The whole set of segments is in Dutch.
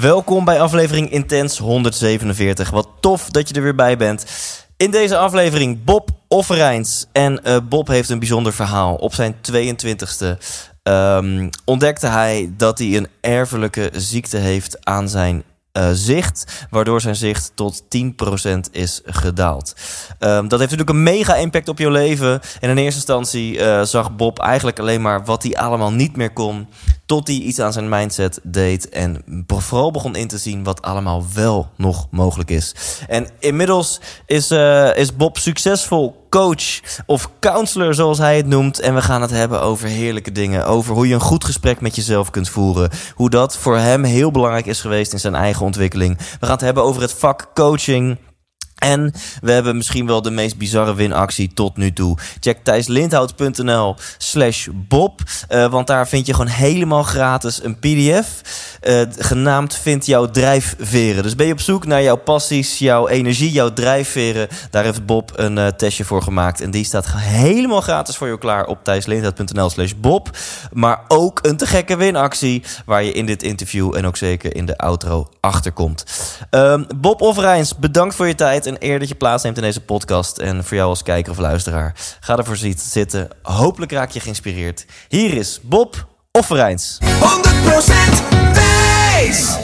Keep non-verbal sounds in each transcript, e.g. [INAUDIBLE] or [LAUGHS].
Welkom bij aflevering Intens 147. Wat tof dat je er weer bij bent. In deze aflevering Bob Offerijns. En eh, Bob heeft een bijzonder verhaal. Op zijn 22e ehm, ontdekte hij dat hij een erfelijke ziekte heeft aan zijn eh, zicht, waardoor zijn zicht tot 10% is gedaald. Ehm, dat heeft natuurlijk een mega impact op jouw leven. En in eerste instantie eh, zag Bob eigenlijk alleen maar wat hij allemaal niet meer kon, tot hij iets aan zijn mindset deed en vooral begon in te zien wat allemaal wel nog mogelijk is. En inmiddels is, eh, is Bob succesvol coach of counselor, zoals hij het noemt. En we gaan het hebben over heerlijke dingen. Over hoe je een goed gesprek met jezelf kunt voeren. Hoe dat voor hem heel belangrijk is geweest in zijn eigen ontwikkeling. We gaan het hebben over het vak coaching. En we hebben misschien wel de meest bizarre winactie tot nu toe. Check thijslindhout.nl slash bob. Uh, want daar vind je gewoon helemaal gratis een pdf. Uh, genaamd Vind jouw drijfveren. Dus ben je op zoek naar jouw passies, jouw energie, jouw drijfveren. Daar heeft Bob een uh, testje voor gemaakt. En die staat helemaal gratis voor je klaar op thijslindhout.nl slash bob. Maar ook een te gekke winactie. Waar je in dit interview en ook zeker in de outro achterkomt. Um, Bob Overijns, bedankt voor je tijd en eer dat je plaatsneemt in deze podcast. En voor jou als kijker of luisteraar, ga ervoor zitten. Hopelijk raak je geïnspireerd. Hier is Bob Offerijns. 100% Thijs.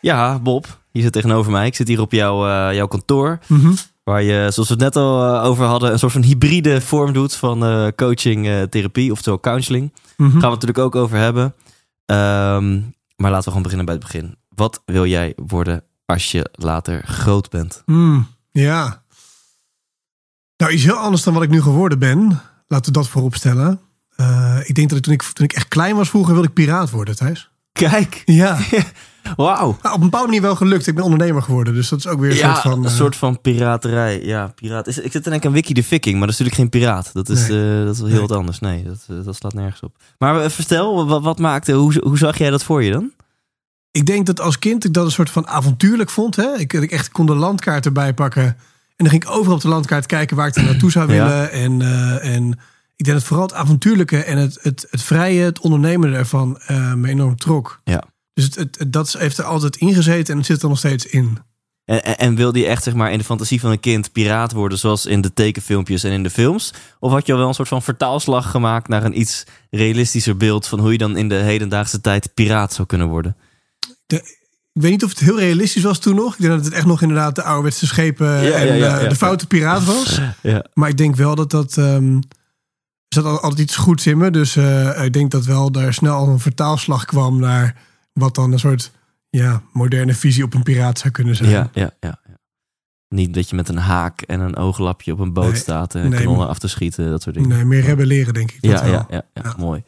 Ja, Bob, je zit tegenover mij. Ik zit hier op jouw, uh, jouw kantoor. Mm -hmm. Waar je, zoals we het net al uh, over hadden, een soort van hybride vorm doet van uh, coaching, therapie, oftewel counseling. Mhm. Mm -hmm. Gaan we het natuurlijk ook over hebben. Um, maar laten we gewoon beginnen bij het begin. Wat wil jij worden als je later groot bent? Mm, ja. Nou, iets heel anders dan wat ik nu geworden ben. Laten we dat voorop stellen. Uh, ik denk dat ik toen, ik toen ik echt klein was vroeger wilde ik piraat worden, Thijs. Kijk. Ja. [LAUGHS] Wauw. Nou, op een bepaalde manier wel gelukt. Ik ben ondernemer geworden, dus dat is ook weer een ja, soort van... een uh... soort van piraterij. Ja, piraat. Is, ik zit te denken aan Wiki de Viking, maar dat is natuurlijk geen piraat. Dat is, nee. uh, dat is heel nee. wat anders. Nee, dat, dat slaat nergens op. Maar vertel, wat, wat maakte, hoe, hoe zag jij dat voor je dan? Ik denk dat als kind ik dat een soort van avontuurlijk vond. Hè? Ik, ik echt kon de landkaart erbij pakken. En dan ging ik overal op de landkaart kijken waar ik er naartoe zou willen. Ja. En, uh, en ik denk dat vooral het avontuurlijke en het, het, het vrije, het ondernemen ervan uh, me enorm trok. Ja. Dus het, het, het, dat heeft er altijd ingezeten en het zit er nog steeds in. En, en, en wilde je echt zeg maar, in de fantasie van een kind piraat worden, zoals in de tekenfilmpjes en in de films? Of had je al wel een soort van vertaalslag gemaakt naar een iets realistischer beeld van hoe je dan in de hedendaagse tijd piraat zou kunnen worden? De, ik weet niet of het heel realistisch was toen nog. Ik denk dat het echt nog inderdaad de ouderwetse schepen Ja, en ja, ja, ja. de foute piraat was. Ja. Maar ik denk wel dat dat... Um, er zat al- altijd iets goeds in me. Dus uh, ik denk dat wel daar snel al een vertaalslag kwam naar wat dan een soort ja, moderne visie op een piraat zou kunnen zijn. Ja, ja, ja. Niet dat je met een haak en een ooglapje op een boot Nee, staat en nee, maar- af te schieten, dat soort dingen. Nee, meer rebelleren denk ik. Dat ja, ja, Ja. mooi.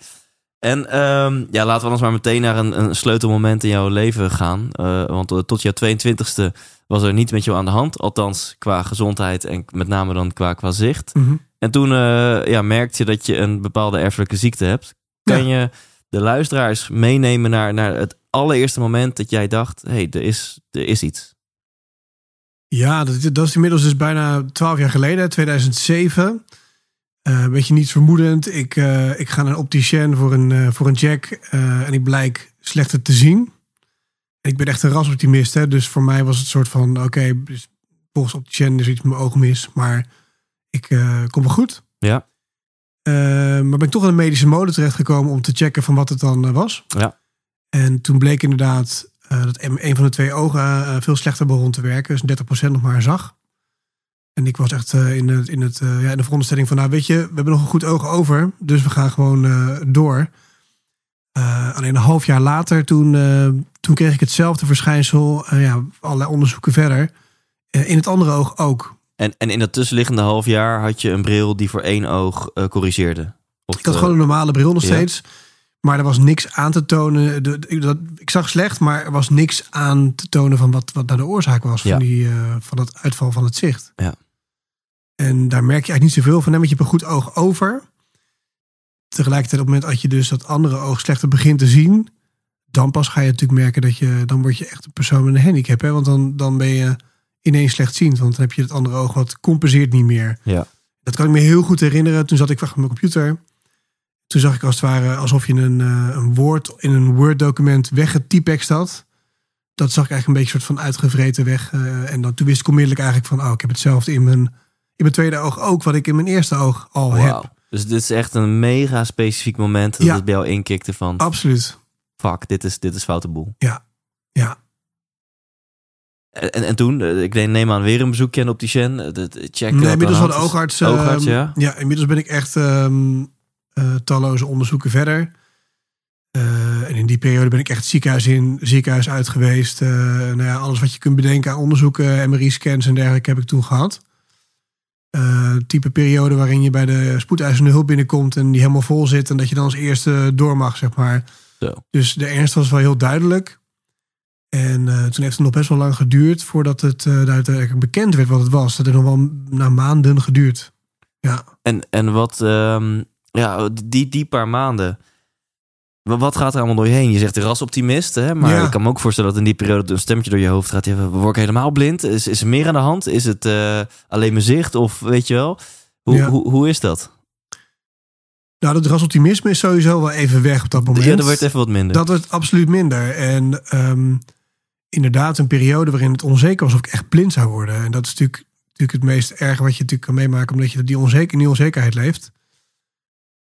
En ehm, ja, laten we anders maar meteen naar een, een sleutelmoment in jouw leven gaan. Eh, want eh, tot jouw 22e was er niets met jou aan de hand. Althans, qua gezondheid en met name dan qua, qua zicht. Mhm. En toen eh, ja, merkte je dat je een bepaalde erfelijke ziekte hebt. Kan je de luisteraars meenemen naar, naar het allereerste moment dat jij dacht... hé, hey, er, is, er is iets. Ja, dat, dat is inmiddels dus bijna twaalf jaar geleden, 2007. Eh, Een beetje niets vermoedend. Ik, eh, ik ga naar een opticien voor een, eh, voor een check en ik blijk slechter te zien. Ik ben echt een rasoptimist, hè, dus voor mij was het soort van: oké, dus volgens opticien is iets met mijn ogen mis, maar ik kom wel goed. Ja. Maar ben ik toch in een medische mode terechtgekomen om te checken van wat het dan was. Ja. En toen bleek inderdaad dat een van de twee ogen veel slechter begon te werken. Dus 30% nog maar zag. En ik was echt eh, in, het, in, het, eh, ja, in de veronderstelling van... nou weet je, we hebben nog een goed oog over. Dus we gaan gewoon eh, door. Eh, alleen een half jaar later, toen, toen kreeg ik hetzelfde verschijnsel. ja, allerlei onderzoeken verder. In het andere oog ook. En, en in dat tussenliggende half jaar had je een bril die voor één oog corrigeerde. Of, Ik had gewoon een normale bril nog ja. steeds. Maar er was niks aan te tonen. De, de- dat, ik zag slecht, maar er was niks aan te tonen van wat, wat nou de oorzaak was Ja. van, die, van dat uitval van het zicht. Ja. En daar merk je eigenlijk niet zoveel van. hè, Want je hebt een goed oog over. Tegelijkertijd op het moment dat je dus dat andere oog slechter begint te zien. Dan pas ga je natuurlijk merken dat je, dan word je echt een persoon met een handicap. Hè? Want dan, dan ben je ineens slechtziend. Want dan heb je het andere oog wat compenseert niet meer. Ja. Dat kan ik me heel goed herinneren. Toen zat ik achter mijn computer. Toen zag ik als het ware alsof je een, eh, een woord in een Word-document weggetypext had. Dat zag ik eigenlijk een beetje soort van uitgevreten weg. eh, en dan, toen wist ik onmiddellijk eigenlijk van... oh, ik heb hetzelfde in mijn, in mijn tweede oog ook... wat ik in mijn eerste oog al heb. Dus dit is echt een mega specifiek moment dat Ja. het bij jou inkikte van... Absoluut. Fuck, dit is, dit is foute boel. Ja. Ja. En, en, en toen, eh, ik neem aan weer een bezoekje dat- eh, Checken Nee, wat inmiddels wel de oogarts. ehm, ja. ja, inmiddels ben ik echt ehm, eh, talloze onderzoeken verder. Eh, en in die periode ben ik echt ziekenhuis in, ziekenhuis uit geweest. Nou ja, alles wat je kunt bedenken aan onderzoeken, MRI-scans en dergelijke heb ik toen gehad. Eh, type periode waarin je bij de spoedeisende hulp binnenkomt en die helemaal vol zit en dat je dan als eerste door mag, zeg maar. Zo. Dus de ernst was wel heel duidelijk. En eh, toen heeft het nog best wel lang geduurd voordat het uiteindelijk bekend werd wat het was. Dat heeft nog wel na maanden geduurd. Ja. En, en wat, ehm, ja, die, die paar maanden. Wa- Wat gaat er allemaal door je heen? Je zegt rasoptimist, hè? maar Ja. ik kan me ook voorstellen dat in die periode een stemmetje door je hoofd gaat. Ja, word ik helemaal blind? Is, is er meer aan de hand? Is het eh, alleen mijn zicht? Of weet je wel? Hoe, Ja. hoe, hoe is dat? Nou, dat rasoptimisme is sowieso wel even weg op dat moment. Ja, dat werd even wat minder. Dat werd absoluut minder. En ehm, inderdaad een periode waarin het onzeker was of ik echt blind zou worden. En dat is natuurlijk, natuurlijk het meest erge wat je natuurlijk kan meemaken, omdat je die, onzeker, die onzekerheid leeft.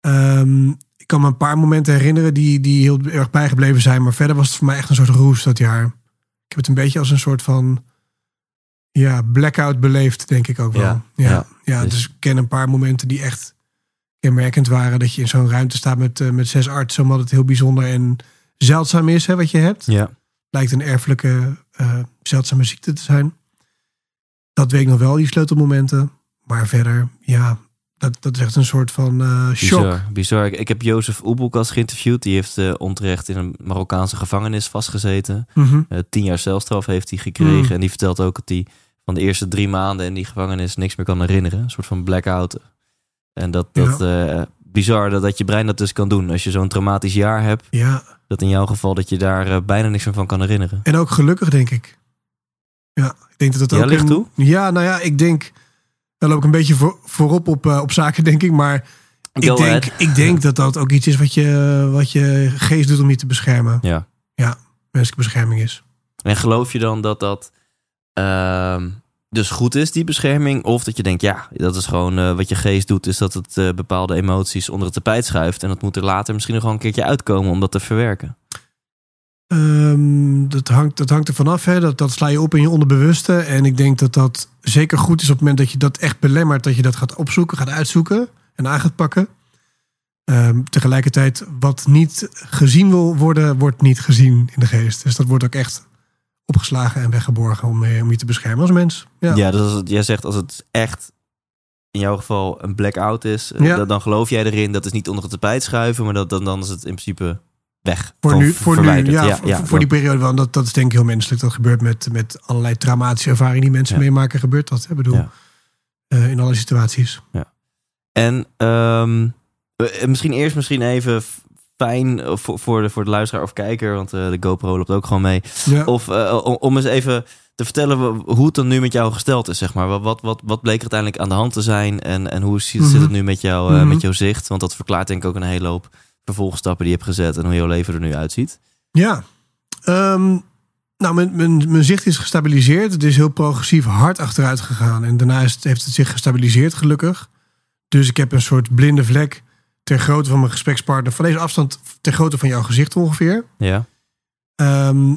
Ehm, ik kan me een paar momenten herinneren die, die heel erg bijgebleven zijn. Maar verder was het voor mij echt een soort roes dat jaar. Ik heb het een beetje als een soort van ja, blackout beleefd, denk ik ook wel. Ja, Ja, ja. ja, Dus- dus ik ken een paar momenten die echt kenmerkend waren. Dat je in zo'n ruimte staat met, eh, met zes artsen, omdat het heel bijzonder en zeldzaam is hè, wat je hebt. Ja. Lijkt een erfelijke eh, zeldzame ziekte te zijn. Dat weet ik nog wel, die sleutelmomenten. Maar verder, ja, dat, dat is echt een soort van eh shock. Bizar, bizar. Ik, ik heb Jozef Oebelkas geïnterviewd. Die heeft eh, onterecht in een Marokkaanse gevangenis vastgezeten. Mhm. Eh, tien jaar celstraf heeft hij gekregen. Mm. En die vertelt ook dat hij van de eerste drie maanden in die gevangenis niks meer kan herinneren. Een soort van blackout. En dat, dat bizar dat, dat je brein dat dus kan doen. Als je zo'n traumatisch jaar hebt, Ja, dat in jouw geval dat je daar bijna niks meer van kan herinneren. en ook gelukkig, denk ik. Ja, ik denk dat het Ja, ook... ligt toe? Ja, nou ja, ik denk... Daar loop ik een beetje voor, voorop op, eh, op zaken, denk ik. Maar ik Go denk, ahead. ik denk dat dat ook iets is wat je, wat je geest doet om je te beschermen. Ja. Menselijke bescherming is. En geloof je dan dat dat ehm, dus goed is, die bescherming? Of dat je denkt, ja, dat is gewoon eh, wat je geest doet, is dat het eh, bepaalde emoties onder het tapijt schuift. En dat moet er later misschien nog wel een keertje uitkomen om dat te verwerken. Ehm, dat, hangt, dat hangt er vanaf. Hè. Dat, dat sla je op in je onderbewuste. En ik denk dat dat zeker goed is op het moment dat je dat echt belemmert. Dat je dat gaat opzoeken, gaat uitzoeken en aan gaat pakken. Ehm, tegelijkertijd, wat niet gezien wil worden, wordt niet gezien in de geest. Dus dat wordt ook echt opgeslagen en weggeborgen om, je- om je te beschermen als mens. Ja, Ja, dus als het, jij zegt als het echt in jouw geval een blackout is, eh, Ja. dan, dan geloof jij erin dat is niet onder het tapijt schuiven, maar dat, dan, dan is het in principe weg. voor nu, voor, nu ja, voor, voor die periode. Want dat, dat is denk ik heel menselijk. Dat gebeurt met, met allerlei traumatische ervaringen die mensen Ja. meemaken. Gebeurt dat. Ik bedoel, Ja. eh, in alle situaties. En ehm, eh, misschien eerst misschien even fijn eh, voor, voor, de, voor de luisteraar of kijker, want de GoPro loopt ook gewoon mee. Ja. Of om, om eens even te vertellen hoe het dan nu met jou gesteld is, zeg maar. Wat, wat, wat, bleek er uiteindelijk aan de hand te zijn en, en hoe zit, zit Mhm. het nu met, jou, Mhm. met jouw zicht? Want dat verklaart denk ik ook een hele hoop vervolgstappen die je hebt gezet en hoe jouw leven er nu uitziet. Ja. Ehm, nou, mijn, mijn, mijn zicht is gestabiliseerd. Het is heel progressief hard achteruit gegaan. En daarna is het, heeft het zich gestabiliseerd, gelukkig. Dus ik heb een soort blinde vlek ter grootte van mijn gesprekspartner. Van deze afstand ter grootte van jouw gezicht ongeveer. Ja, Ehm,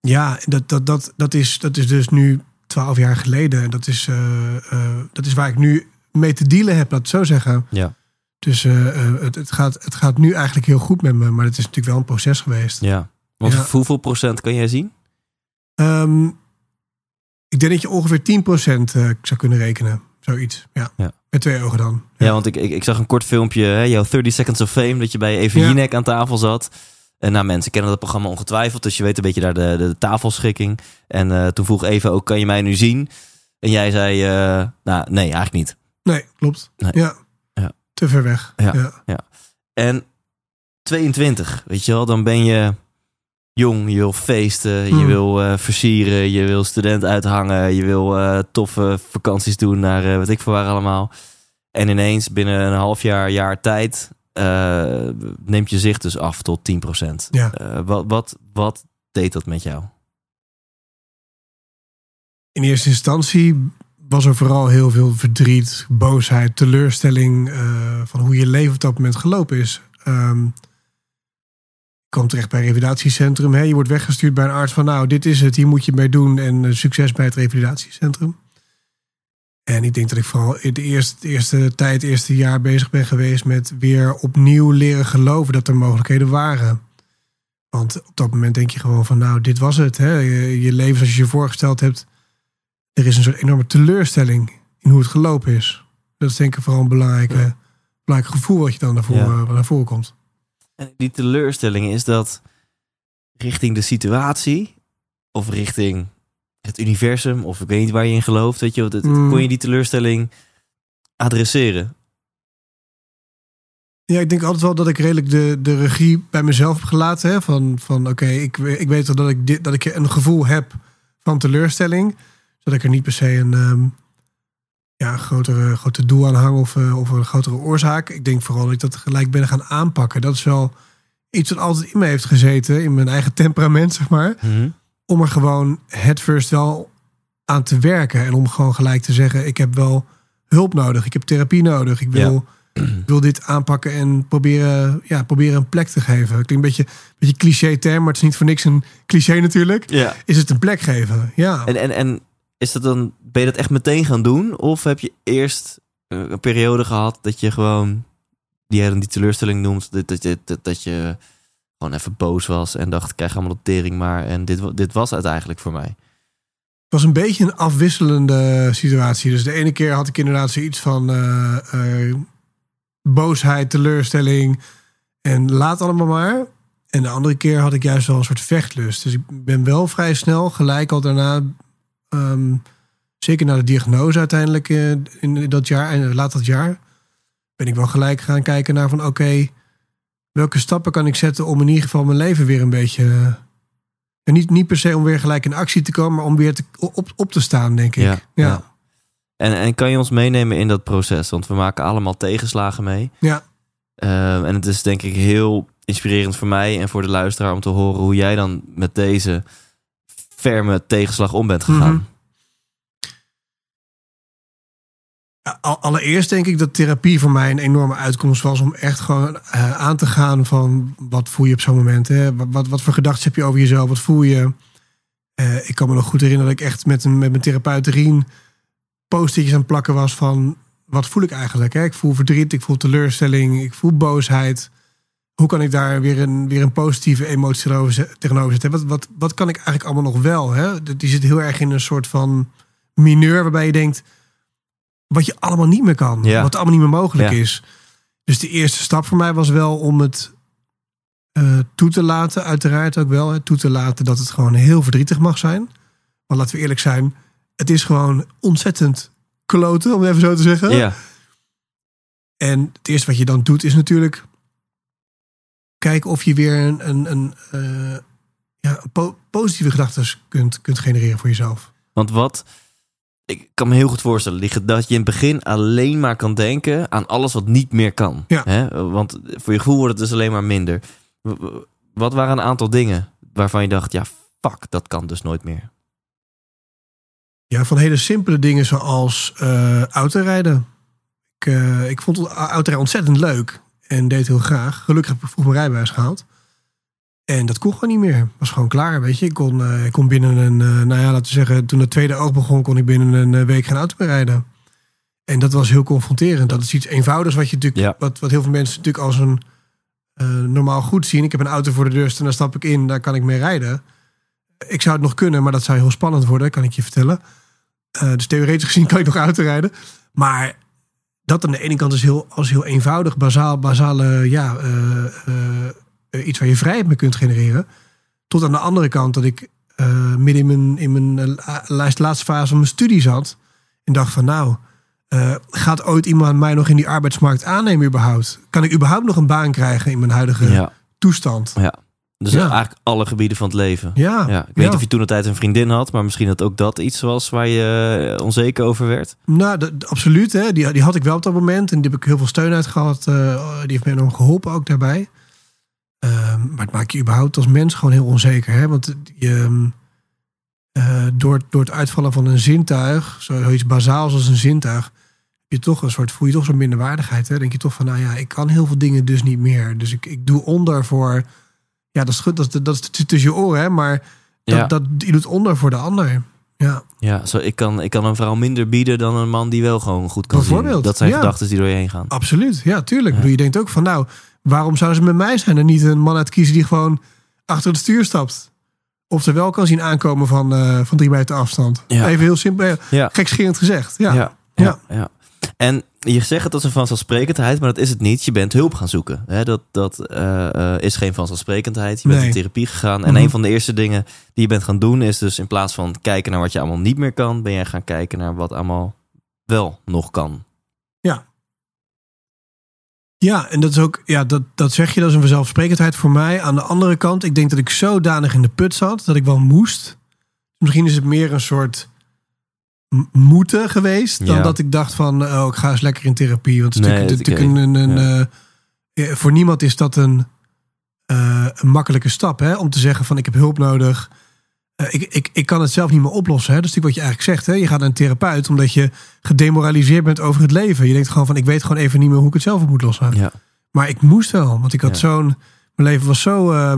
ja, dat, dat, dat, dat, is, dat is dus nu twaalf jaar geleden. En dat is, eh, eh, dat is waar ik nu mee te dealen heb, laat het zo zeggen. ja, Dus het, het, gaat, het gaat nu eigenlijk heel goed met me. Maar het is natuurlijk wel een proces geweest. ja. Want Ja. hoeveel procent kan jij zien? Ehm, ik denk dat je ongeveer 10% eh, zou kunnen rekenen. Zoiets, ja. Ja. Met twee ogen dan. Ja, want ik, ik, ik zag een kort filmpje, hè, jouw 30 Seconds of Fame, dat je bij Even. Jinek aan tafel zat. En nou, mensen kennen dat programma ongetwijfeld, dus je weet een beetje daar de, de tafelschikking. En eh, toen vroeg Eva ook, kan je mij nu zien? En jij zei, nou, nee, eigenlijk niet. Nee, klopt. Nee. Ja. Te ver weg. Ja. Ja. En 22, weet je wel, dan ben je jong, je wil feesten, je Hmm. wil eh, versieren, je wil student uithangen, je wil eh, toffe vakanties doen naar eh, wat ik voor waar allemaal. En ineens binnen een half jaar, jaar tijd neemt je zicht dus af tot 10%. Ja. Wat, wat, wat deed dat met jou? In eerste instantie was er vooral heel veel verdriet, boosheid, teleurstelling eh, van hoe je leven op dat moment gelopen is. Ehm ik kwam terecht bij een revalidatiecentrum. Hè. Je wordt weggestuurd bij een arts van nou, dit is het, hier moet je mee doen en eh, succes bij het revalidatiecentrum. En ik denk dat ik vooral in de eerste, eerste tijd, het eerste jaar bezig ben geweest met weer opnieuw leren geloven dat er mogelijkheden waren. Want op dat moment denk je gewoon van nou, dit was het. Hè. Je, je leven zoals je je voorgesteld hebt. Er is een soort enorme teleurstelling in hoe het gelopen is. Dat is denk ik vooral een belangrijke, belangrijk gevoel wat je dan naar voren, Ja. naar voren komt. En die teleurstelling is dat richting de situatie of richting het universum of ik weet niet waar je in gelooft, weet je, Mm. kon je die teleurstelling adresseren? Ja, ik denk altijd wel dat ik redelijk de, de regie bij mezelf heb gelaten. Hè? Van, van oké, ik, ik weet wel dat ik, dit, dat ik een gevoel heb van teleurstelling. Zodat ik er niet per se een, ehm, ja, een grotere, grote doel aan hang of, eh, of een grotere oorzaak. Ik denk vooral dat ik dat gelijk ben gaan aanpakken. Dat is wel iets wat altijd in me heeft gezeten, in mijn eigen temperament, zeg maar. Om er gewoon het first wel aan te werken. En om gewoon gelijk te zeggen, ik heb wel hulp nodig. Ik heb therapie nodig. Ik wil, wil dit aanpakken en proberen, ja, proberen een plek te geven. Klinkt een beetje, beetje cliché term, maar het is niet voor niks een cliché natuurlijk. Ja. Is het een plek geven? Ja. En, en, en is dat dan, ben je dat echt meteen gaan doen? Of heb je eerst eh, een periode gehad dat je gewoon, die die teleurstelling noemt, dat, dat, dat, dat je gewoon even boos was en dacht, krijg allemaal de tering maar. En dit, dit was het eigenlijk voor mij. Het was een beetje een afwisselende situatie. Dus de ene keer had ik inderdaad zoiets van eh, eh, boosheid, teleurstelling en laat allemaal maar. En de andere keer had ik juist wel een soort vechtlust. Dus ik ben wel vrij snel, gelijk al daarna, ehm, zeker na de diagnose uiteindelijk eh, in dat jaar en laat dat jaar, ben ik wel gelijk gaan kijken naar van oké, welke stappen kan ik zetten om in ieder geval mijn leven weer een beetje eh, en niet, niet per se om weer gelijk in actie te komen, maar om weer te, op, op te staan, denk ik. Ja, Ja. ja. En, en kan je ons meenemen in dat proces? Want we maken allemaal tegenslagen mee. Ja. Ehm, en het is denk ik heel inspirerend voor mij en voor de luisteraar om te horen hoe jij dan met deze ferme tegenslag om bent gegaan. Mhm. Al- Allereerst denk ik dat therapie voor mij een enorme uitkomst was om echt gewoon eh, aan te gaan van wat voel je op zo'n moment. Hè? Wat, wat, voor gedachten heb je over jezelf? Wat voel je? Eh, ik kan me nog goed herinneren dat ik echt met, een, met mijn therapeut Rien post-itjes aan plakken was van wat voel ik eigenlijk? Hè? Ik voel verdriet, ik voel teleurstelling, ik voel boosheid. Hoe kan ik daar weer een, weer een positieve emotie tegenover zet- tegenover zetten? Wat, wat, wat kan ik eigenlijk allemaal nog wel? Hè? Die zit heel erg in een soort van mineur waarbij je denkt wat je allemaal niet meer kan. Ja. Wat allemaal niet meer mogelijk Ja. is. Dus de eerste stap voor mij was wel om het eh, toe te laten, uiteraard ook wel. Hè, toe te laten dat het gewoon heel verdrietig mag zijn. Maar laten we eerlijk zijn, het is gewoon ontzettend kloten, om even zo te zeggen. Ja. En het eerste wat je dan doet is natuurlijk kijken of je weer een, een, een, eh, ja, po- positieve gedachten kunt, kunt genereren voor jezelf. Want wat, ik kan me heel goed voorstellen, die ge- dat je in het begin alleen maar kan denken aan alles wat niet meer kan. Ja. Hè? Want voor je gevoel wordt het dus alleen maar minder. Wat waren een aantal dingen waarvan je dacht, ja, fuck, dat kan dus nooit meer. Ja, van hele simpele dingen zoals eh autorijden. Ik, eh, ik vond autorijden ontzettend leuk en deed heel graag. Gelukkig heb ik vroeg mijn rijbewijs gehaald. En dat kon gewoon niet meer. Was gewoon klaar, weet je. Ik kon, eh, ik kon binnen een, eh, nou ja, laten we zeggen, toen het tweede oog begon, kon ik binnen een eh, week geen auto meer rijden. En dat was heel confronterend. Dat is iets eenvoudigs wat je natuurlijk, Ja. wat, wat heel veel mensen natuurlijk als een normaal goed zien. Ik heb een auto voor de deur staan, daar stap ik in, daar kan ik mee rijden. Ik zou het nog kunnen, maar dat zou heel spannend worden, kan ik je vertellen. Dus theoretisch gezien kan ik nog auto rijden. Maar dat aan de ene kant is heel, als heel eenvoudig, bazaal, basale, ja, eh, eh, iets waar je vrijheid mee kunt genereren. Tot aan de andere kant dat ik eh, midden in mijn, in mijn eh, la- laatste fase van mijn studie zat. En dacht van nou, eh, gaat ooit iemand mij nog in die arbeidsmarkt aannemen überhaupt? Kan ik überhaupt nog een baan krijgen in mijn huidige Ja, toestand? ja. Dus Ja. eigenlijk alle gebieden van het leven. Ja, Ja, ik weet niet of je toen een tijd een vriendin had, maar misschien dat ook dat iets was waar je eh, onzeker over werd. Nou, dat- absoluut. Hè. Die, die had ik wel op dat moment. En die heb ik heel veel steun uit gehad. eh, die heeft mij enorm geholpen ook daarbij. Ehm, maar het maakt je überhaupt als mens gewoon heel onzeker. Hè? Want je, ehm, eh, door, door het uitvallen van een zintuig, zoiets bazaals als een zintuig, heb je toch een soort, voel je toch zo'n minderwaardigheid. Hè? Denk je toch van, nou ja, ik kan heel veel dingen dus niet meer. Dus ik, ik doe onder voor, ja, dat is goed, dat, is- dat is tussen je oren, hè? maar dat, Ja. dat, je doet onder voor de ander. Ja. Ja, zo, ik, kan, ik kan een vrouw minder bieden dan een man die wel gewoon goed kan zien. Dat zijn ja. gedachten die door je heen gaan. Absoluut, ja, tuurlijk. Ja. Je denkt ook van, nou, waarom zouden ze met mij zijn en niet een man uitkiezen die gewoon achter het stuur stapt? Of ze wel kan zien aankomen van, eh, van drie meter afstand. Ja. Even heel simpel, ja, gekscherend gezegd. Ja, ja, ja. En je zegt het als een vanzelfsprekendheid, maar dat is het niet. Je bent hulp gaan zoeken. Hè, dat dat eh, eh, is geen vanzelfsprekendheid. Je bent Nee. in therapie gegaan. En Mhm. een van de eerste dingen die je bent gaan doen is dus in plaats van kijken naar wat je allemaal niet meer kan, ben jij gaan kijken naar wat allemaal wel nog kan. Ja, en dat is ook, ja, dat, dat zeg je, dat is een vanzelfsprekendheid voor mij. Aan de andere kant, ik denk dat ik zodanig in de put zat dat ik wel moest. Misschien is het meer een soort moeten geweest dan Ja. dat ik dacht van, oh, ik ga eens lekker in therapie. Want het is Nee, natuurlijk, een, een, Ja. eh, eh, voor niemand is dat een, eh, een makkelijke stap, hè, om te zeggen van, ik heb hulp nodig. Ik, ik, ik kan het zelf niet meer oplossen. Hè? Dat is natuurlijk wat je eigenlijk zegt. Hè? Je gaat naar een therapeut omdat je gedemoraliseerd bent over het leven. Je denkt gewoon van, ik weet gewoon even niet meer hoe ik het zelf op moet lossen. Ja. Maar ik moest wel, want ik had zo'n. Mijn leven was zo eh,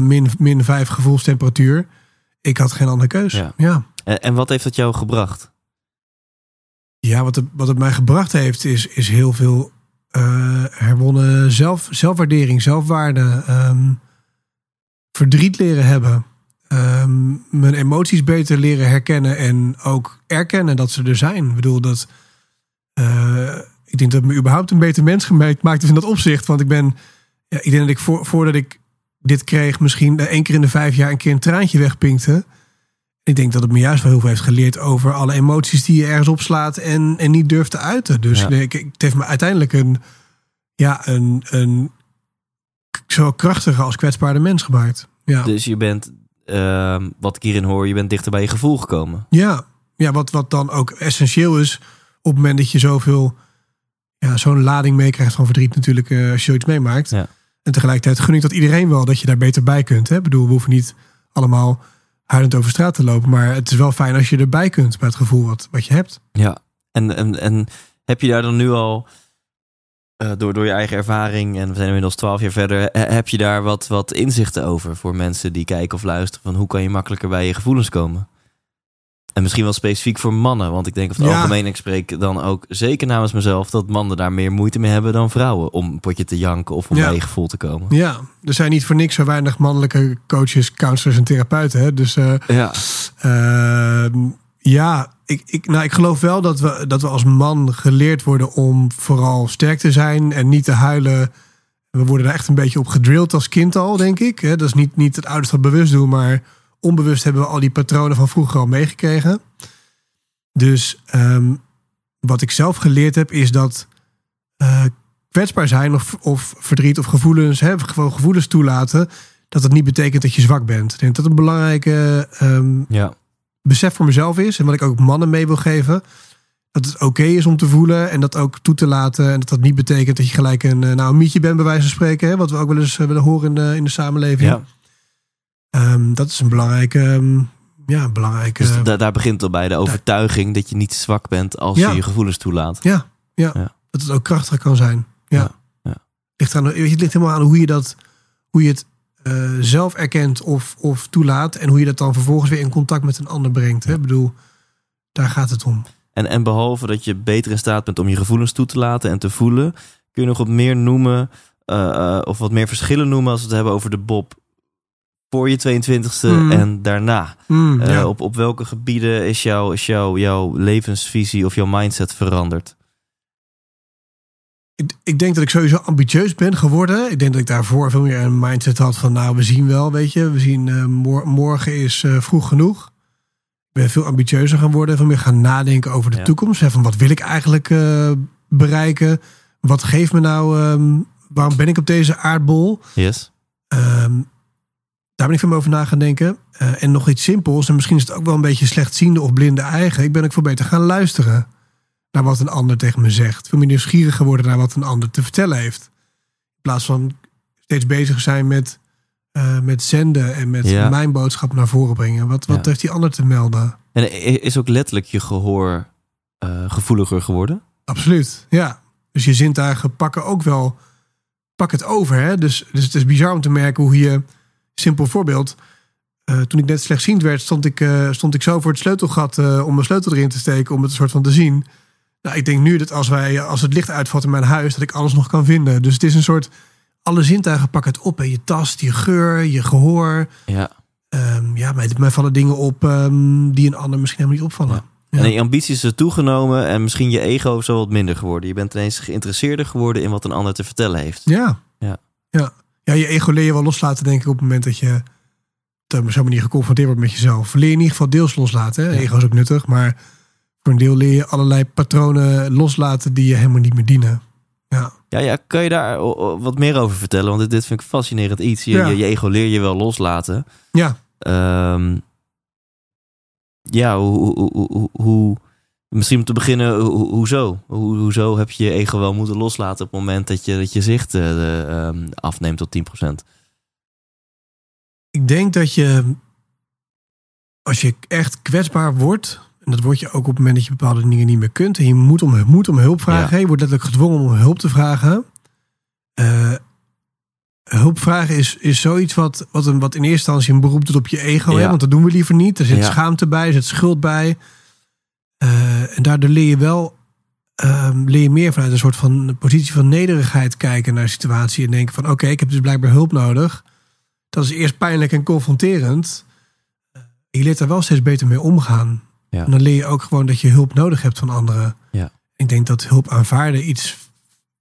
min, min vijf gevoelstemperatuur. Ik had geen andere keus. Ja. En, en wat heeft dat jou gebracht? Wat, het, wat het mij gebracht heeft, is, is heel veel eh, herwonnen zelf, zelfwaardering, zelfwaarde. ehm, verdriet leren hebben. ehm, mijn emoties beter leren herkennen en ook erkennen dat ze er zijn. Ik bedoel dat. eh, ik denk dat me überhaupt een beter mens gemaakt maakt in dat opzicht. Want ik ben. Ja, ik denk dat ik voor, voordat ik dit kreeg, misschien één keer in de vijf jaar een keer een traantje wegpinkte. Ik denk dat het me juist wel heel veel heeft geleerd over alle emoties die je ergens opslaat en, en niet durft te uiten. Dus Ja. ik, ik- het heeft me uiteindelijk een, ja, een, een zo krachtige als kwetsbare mens gemaakt. Ja, Dus je bent, ehm, wat ik hierin hoor, je bent dichter bij je gevoel gekomen. ja. ja wat, wat dan ook essentieel is op het moment dat je zoveel, ja, zo'n lading meekrijgt van verdriet natuurlijk eh, als je zoiets meemaakt. Ja. En tegelijkertijd gun ik dat iedereen wel dat je daar beter bij kunt. Hè? Ik bedoel, we hoeven niet allemaal huilend over straat te lopen. Maar het is wel fijn als je erbij kunt bij het gevoel wat, wat je hebt. Ja. En, en, en heb je daar dan nu al, eh, door, door je eigen ervaring, en we zijn inmiddels twaalf jaar verder, he- heb je daar wat, wat inzichten over voor mensen die kijken of luisteren? Van hoe kan je makkelijker bij je gevoelens komen? En misschien wel specifiek voor mannen, want ik denk over het Ja. algemeen, ik spreek dan ook zeker namens mezelf, dat mannen daar meer moeite mee hebben dan vrouwen om een potje te janken of om Ja. bij je gevoel te komen. Ja, er zijn niet voor niks zo weinig mannelijke coaches, counselors en therapeuten. Hè? Dus eh, Ja, Ehm, ja, ik, ik, nou, ik geloof wel dat we, dat we als man geleerd worden om vooral sterk te zijn en niet te huilen. We worden daar echt een beetje op gedrild als kind al, denk ik. Hè, Dat is niet, niet het ouders dat bewust doen, maar onbewust hebben we al die patronen van vroeger al meegekregen. Dus ehm, wat ik zelf geleerd heb, is dat eh, kwetsbaar zijn of, of verdriet of gevoelens, hè, gewoon gevoelens toelaten, dat het niet betekent dat je zwak bent. Ik denk dat dat een belangrijke ehm, ja, besef voor mezelf is. En wat ik ook mannen mee wil geven. Dat het oké is om te voelen en dat ook toe te laten. En dat dat niet betekent dat je gelijk een, eh, nou, een mietje bent bij wijze van spreken. Hè, wat we ook wel eens eh, willen horen in de, in de samenleving. ja. Ehm, dat is een belangrijke, ehm, ja, belangrijke... Dus da- daar begint al bij de overtuiging dat je niet zwak bent als Ja. je je gevoelens toelaat. ja, ja, Ja. dat het ook krachtig kan zijn. Ja. Ja. Ligt aan, het ligt helemaal aan hoe je dat, hoe je het eh, zelf erkent of, of toelaat. En hoe je dat dan vervolgens weer in contact met een ander brengt. Hè? Ik bedoel, daar gaat het om. En, en behalve dat je beter in staat bent om je gevoelens toe te laten en te voelen, kun je nog wat meer noemen, eh, eh, of wat meer verschillen noemen als we het hebben over de Bob voor je 22e Mm. en daarna. Mm, Eh, ja. op, op welke gebieden is, jouw is jouw jouw levensvisie of jouw mindset veranderd? Ik, ik denk dat ik sowieso ambitieus ben geworden. Ik denk dat ik daarvoor veel meer een mindset had van, nou, we zien wel, weet je, we zien eh, mor- morgen is eh, vroeg genoeg. Ik ben veel ambitieuzer gaan worden, veel meer gaan nadenken over de Ja. toekomst. Hè, van wat wil ik eigenlijk bereiken? Wat geeft me nou, ehm, waarom ben ik op deze aardbol? Yes. Ehm, daar ben ik veel over na gaan denken. Eh, en nog iets simpels, en misschien is het ook wel een beetje slechtziende of blinde eigen. Ik ben ook veel beter gaan luisteren naar wat een ander tegen me zegt. Veel meer nieuwsgierig geworden naar wat een ander te vertellen heeft. In plaats van steeds bezig zijn met, eh, met zenden en met Ja. mijn boodschap naar voren brengen. Wat, wat Ja. heeft die ander te melden? En is ook letterlijk je gehoor eh, gevoeliger geworden? Absoluut, ja. Dus je zintuigen pakken ook wel, pak het over. Hè? Dus, dus het is bizar om te merken hoe je, simpel voorbeeld, eh, toen ik net slechtziend werd, stond ik, eh, stond ik zo voor het sleutelgat eh, om mijn sleutel erin te steken, om het een soort van te zien. Nou, ik denk nu dat als, wij, als het licht uitvalt in mijn huis, dat ik alles nog kan vinden. Dus het is een soort, alle zintuigen pakken het op. Hè? Je tast, je geur, je gehoor. Ja. Ehm, ja, mij, mij vallen dingen op ehm, die een ander misschien helemaal niet opvallen. Ja. Ja. En je ambities is toegenomen en misschien je ego is wel wat minder geworden. Je bent ineens geïnteresseerder geworden in wat een ander te vertellen heeft. Ja. Ja. Ja, ja je ego leer je wel loslaten, denk ik, op het moment dat je op zo'n manier geconfronteerd wordt met jezelf. Leer je in ieder geval deels loslaten. Hè? Ja. Ego is ook nuttig, maar voor een deel leer je allerlei patronen loslaten die je helemaal niet meer dienen. Ja, Ja, ja, kan je daar wat meer over vertellen? Want dit, dit vind ik fascinerend iets. Je, Ja. je, je ego leer je wel loslaten. ja. Ehm, ja, hoe, hoe, hoe, hoe- hoe- misschien om te beginnen, ho- hoezo? Hoe, hoezo heb je je ego wel moeten loslaten op het moment dat je, dat je zicht eh, ehm, afneemt tot 10%? ik denk dat je, als je echt kwetsbaar wordt, en dat word je ook op het moment dat je bepaalde dingen niet meer kunt, en je moet om, moet om hulp vragen, je wordt letterlijk gedwongen om hulp te vragen. Eh, hulp vragen is, is zoiets wat, wat, een, wat in eerste instantie een beroep doet op je ego, hè? Ja. want dat doen we liever niet. Er zit Ja. schaamte bij, er zit schuld bij. Eh, en daardoor leer je wel ehm, leer je meer vanuit een soort van positie van nederigheid kijken naar de situatie en denken van oké, ik heb dus blijkbaar hulp nodig. Dat is eerst pijnlijk en confronterend. Eh, Je leert daar wel steeds beter mee omgaan. Ja. En dan leer je ook gewoon dat je hulp nodig hebt van anderen. Ja. Ik denk dat hulp aanvaarden iets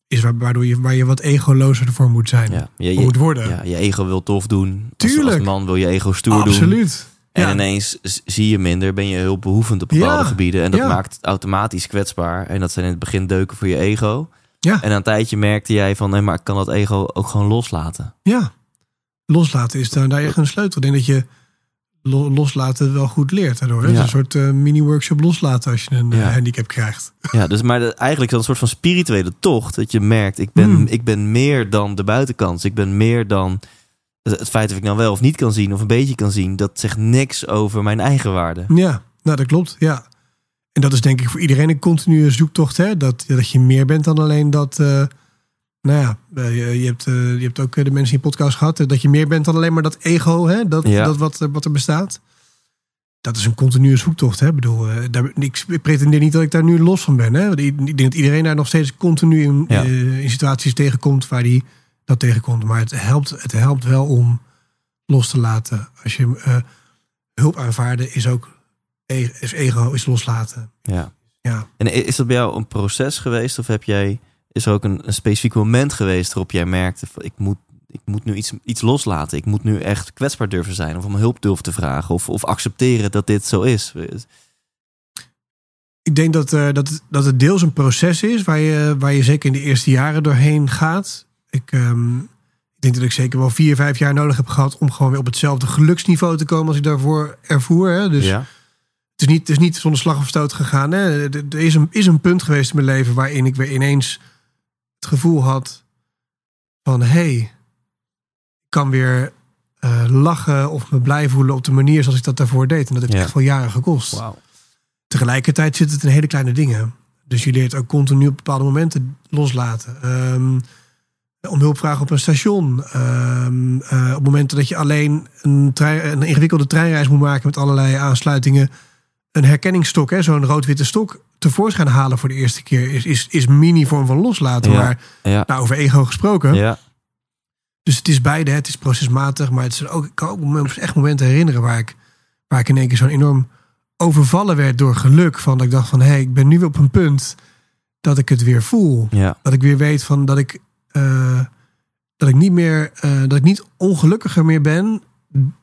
is waar- waardoor je, waar je wat egolozer ervoor moet zijn. Ja, je, moet worden. ja, je ego wil tof doen. Tuurlijk. als man wil je ego stoer doen. Absoluut. En Ja. ineens zie je minder, ben je hulpbehoevend op bepaalde Ja, gebieden. En dat ja. maakt het automatisch kwetsbaar. En dat zijn in het begin deuken voor je ego. Ja. En na een tijdje merkte jij van, nee, maar ik kan dat ego ook gewoon loslaten. Ja. Loslaten is daar, daar echt een sleutel. Ik denk dat je lo- loslaten wel goed leert daardoor. Het is een soort eh, mini-workshop loslaten als je een eh, handicap krijgt. [LAUGHS] Ja, dus maar de- eigenlijk is dat een soort van spirituele tocht. Dat je merkt, ik ben, Hmm. ik ben meer dan de buitenkant. Ik ben meer dan het het feit of ik nou wel of niet kan zien of een beetje kan zien. Dat zegt niks over mijn eigen waarde. Ja, nou dat klopt. Ja. En dat is denk ik voor iedereen een continue zoektocht. Hè? Dat, dat je meer bent dan alleen dat. eh, nou ja, eh, je, je, hebt, eh, je hebt ook de mensen in je podcast gehad. eh, Dat je meer bent dan alleen maar dat ego. Hè? Dat, Ja. dat wat, er- wat er bestaat. Dat is een continue zoektocht. Hè? Ik bedoel, daar, ik pretendeer niet dat ik daar nu los van ben. Hè? Ik denk dat iedereen daar nog steeds continu in, Ja. in situaties tegenkomt waar die dat tegenkomt. Maar het helpt, het helpt wel om los te laten. Als je eh, hulp aanvaarden is ook e- is ego, is loslaten. Ja. Ja. En is dat bij jou een proces geweest? Of heb jij, is er ook een, een specifiek moment geweest waarop jij merkte, van, ik moet, ik moet nu iets, iets loslaten. Ik moet nu echt kwetsbaar durven zijn. Of om hulp durven te vragen. Of, of accepteren dat dit zo is. Ik denk dat, eh, dat, dat het deels een proces is waar je, waar je zeker in de eerste jaren doorheen gaat. Ik, ehm, ik denk dat ik zeker wel vier, vijf jaar nodig heb gehad om gewoon weer op hetzelfde geluksniveau te komen als ik daarvoor ervoer. Hè? Dus ja? het, is niet, het is niet zonder slag of stoot gegaan. Hè? Er er is een, is een punt geweest in mijn leven waarin ik weer ineens het gevoel had van hé, hey, ik kan weer eh, lachen of me blij voelen op de manier zoals ik dat daarvoor deed. En dat heeft Ja. echt wel jaren gekost. Wauw. Tegelijkertijd zit het in hele kleine dingen. Dus je leert ook continu op bepaalde momenten loslaten. Ehm, om hulp vragen op een station. Ehm, eh, op momenten dat je alleen een, trein, een ingewikkelde treinreis moet maken met allerlei aansluitingen. Een herkenningsstok, hè, zo'n rood-witte stok, tevoorschijn halen voor de eerste keer is, is, is mini-vorm van loslaten. Ja. Maar Ja. nou, over ego gesproken. Ja. Dus het is beide, het is procesmatig, maar het is ook, ik kan ook echt momenten herinneren waar ik, waar ik in één keer zo'n enorm overvallen werd door geluk. Van dat ik dacht van, hé, hey, ik ben nu weer op een punt dat ik het weer voel. Ja. Dat ik weer weet van dat ik, eh, dat ik niet meer, eh, dat ik niet ongelukkiger meer ben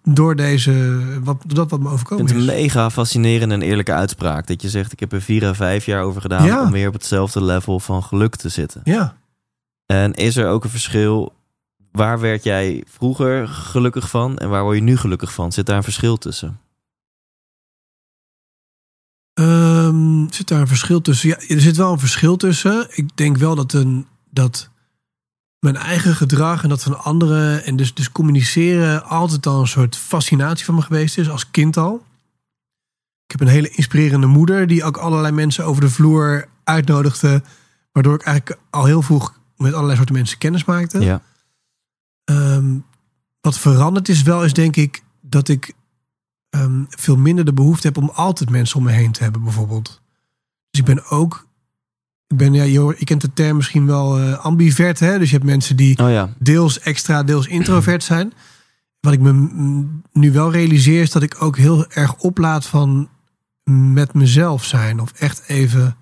door deze, wat, door dat wat me overkomen vind het is. een mega fascinerende en eerlijke uitspraak. Dat je zegt, ik heb er vier à vijf jaar over gedaan Ja. om weer op hetzelfde level van geluk te zitten. Ja. En is er ook een verschil? Waar werd jij vroeger gelukkig van en waar word je nu gelukkig van? Zit daar een verschil tussen? Ehm, zit daar een verschil tussen? Ja, er zit wel een verschil tussen. Ik denk wel dat, een, dat mijn eigen gedrag en dat van anderen en dus, dus communiceren altijd al een soort fascinatie van me geweest is, als kind al. Ik heb een hele inspirerende moeder die ook allerlei mensen over de vloer uitnodigde, waardoor ik eigenlijk al heel vroeg met allerlei soorten mensen kennis maakte. Ja. Ehm, wat veranderd is wel, is denk ik dat ik ehm, veel minder de behoefte heb om altijd mensen om me heen te hebben, bijvoorbeeld. Dus ik ben ook, ik ben, ja, je, kent de term misschien wel eh, ambivert, hè? Dus je hebt mensen die Oh ja. deels extra, deels introvert zijn. Wat ik me nu wel realiseer is dat ik ook heel erg oplaat van met mezelf zijn. Of echt even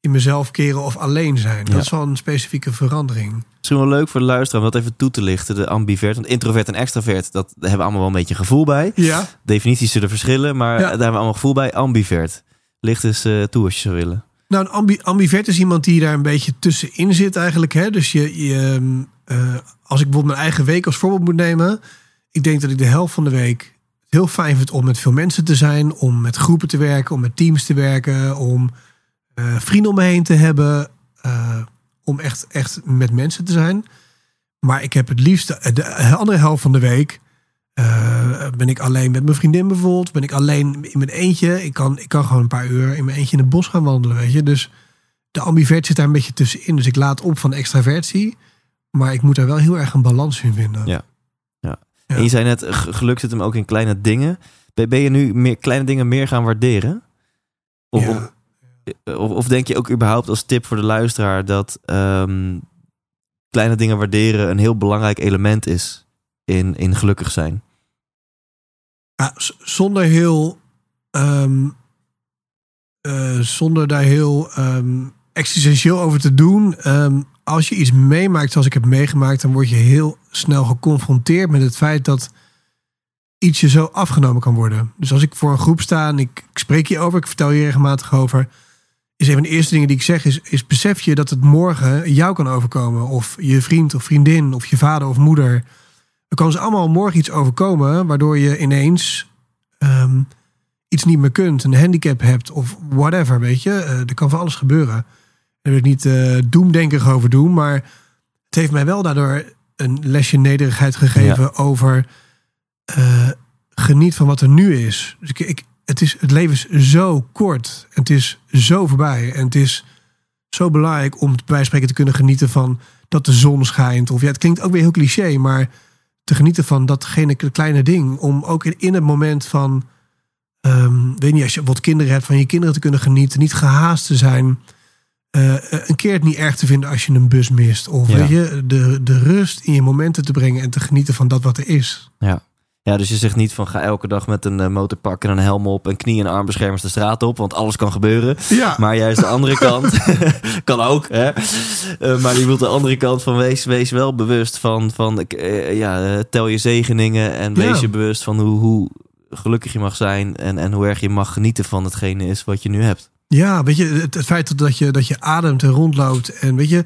in mezelf keren of alleen zijn. Ja. Dat is wel een specifieke verandering. Misschien wel leuk voor de luisteraar om dat even toe te lichten. De ambivert, want introvert en extravert, dat hebben we allemaal wel een beetje gevoel bij. Ja. Definities zullen verschillen, maar Ja. daar hebben we allemaal gevoel bij. Ambivert. Licht eens eh, toe als je zou willen. Nou, een ambi ambivert is iemand die daar een beetje tussenin zit eigenlijk. Hè? Dus je, ehm, eh, als ik bijvoorbeeld mijn eigen week als voorbeeld moet nemen. Ik denk dat ik de helft van de week heel fijn vind om met veel mensen te zijn. Om met groepen te werken, om met teams te werken. Om eh, vrienden om me heen te hebben. eh, om echt, echt met mensen te zijn. Maar ik heb het liefst de andere helft van de week... eh, ben ik alleen met mijn vriendin bijvoorbeeld? Ben ik alleen in mijn eentje? Ik kan, ik kan gewoon een paar uur in mijn eentje in het bos gaan wandelen, weet je. Dus de ambivert zit daar een beetje tussenin. Dus ik laat op van extravertie. Maar ik moet daar wel heel erg een balans in vinden. Ja. Ja. Ja. En je zei net, geluk zit hem ook in kleine dingen. Ben, je nu meer, kleine dingen meer gaan waarderen? Of, Ja. of, of, of denk je ook überhaupt als tip voor de luisteraar dat ehm, kleine dingen waarderen een heel belangrijk element is in, in gelukkig zijn? Ja, z- zonder heel. ehm, eh, zonder daar heel ehm, existentieel over te doen. ehm, als je iets meemaakt zoals ik heb meegemaakt, dan word je heel snel geconfronteerd met het feit dat iets je zo afgenomen kan worden. Dus als ik voor een groep sta en ik, spreek hierover, ik vertel je regelmatig over. Is een van de eerste dingen die ik zeg, is, is besef je dat het morgen jou kan overkomen. Of je vriend of vriendin of je vader of moeder. Er kan ze allemaal morgen iets overkomen, waardoor je ineens ehm, iets niet meer kunt, een handicap hebt of whatever, weet je. Eh, er kan van alles gebeuren. Daar wil ik niet eh doemdenkerig over doen, maar het heeft mij wel daardoor een lesje nederigheid gegeven over eh, geniet van wat er nu is. Dus ik, ik, het, is. het leven is zo kort. Het is zo voorbij. En het is zo belangrijk om bij spreken te kunnen genieten van dat de zon schijnt. Of ja, het klinkt ook weer heel cliché, maar te genieten van datgene kleine ding. Om ook in, in het moment van, ehm, weet niet, als je wat kinderen hebt, van je kinderen te kunnen genieten. Niet gehaast te zijn. Eh, een keer het niet erg te vinden als je een bus mist. Of Ja. weet je, de, de rust in je momenten te brengen en te genieten van dat wat er is. Ja, dus je zegt niet van ga elke dag met een eh, motorpak en een helm op en knie- en armbeschermers de straat op, want alles kan gebeuren. Ja, Maar juist de andere [LAUGHS] kant [LAUGHS] kan ook, hè? Eh, maar die wil de andere kant van wees, wees wel bewust van, van eh, ja, tel je zegeningen en wees Ja. je bewust van hoe, hoe gelukkig je mag zijn en, en hoe erg je mag genieten van hetgene is wat je nu hebt. Ja, weet je, het, het feit dat je, dat je ademt en rondloopt. En weet je,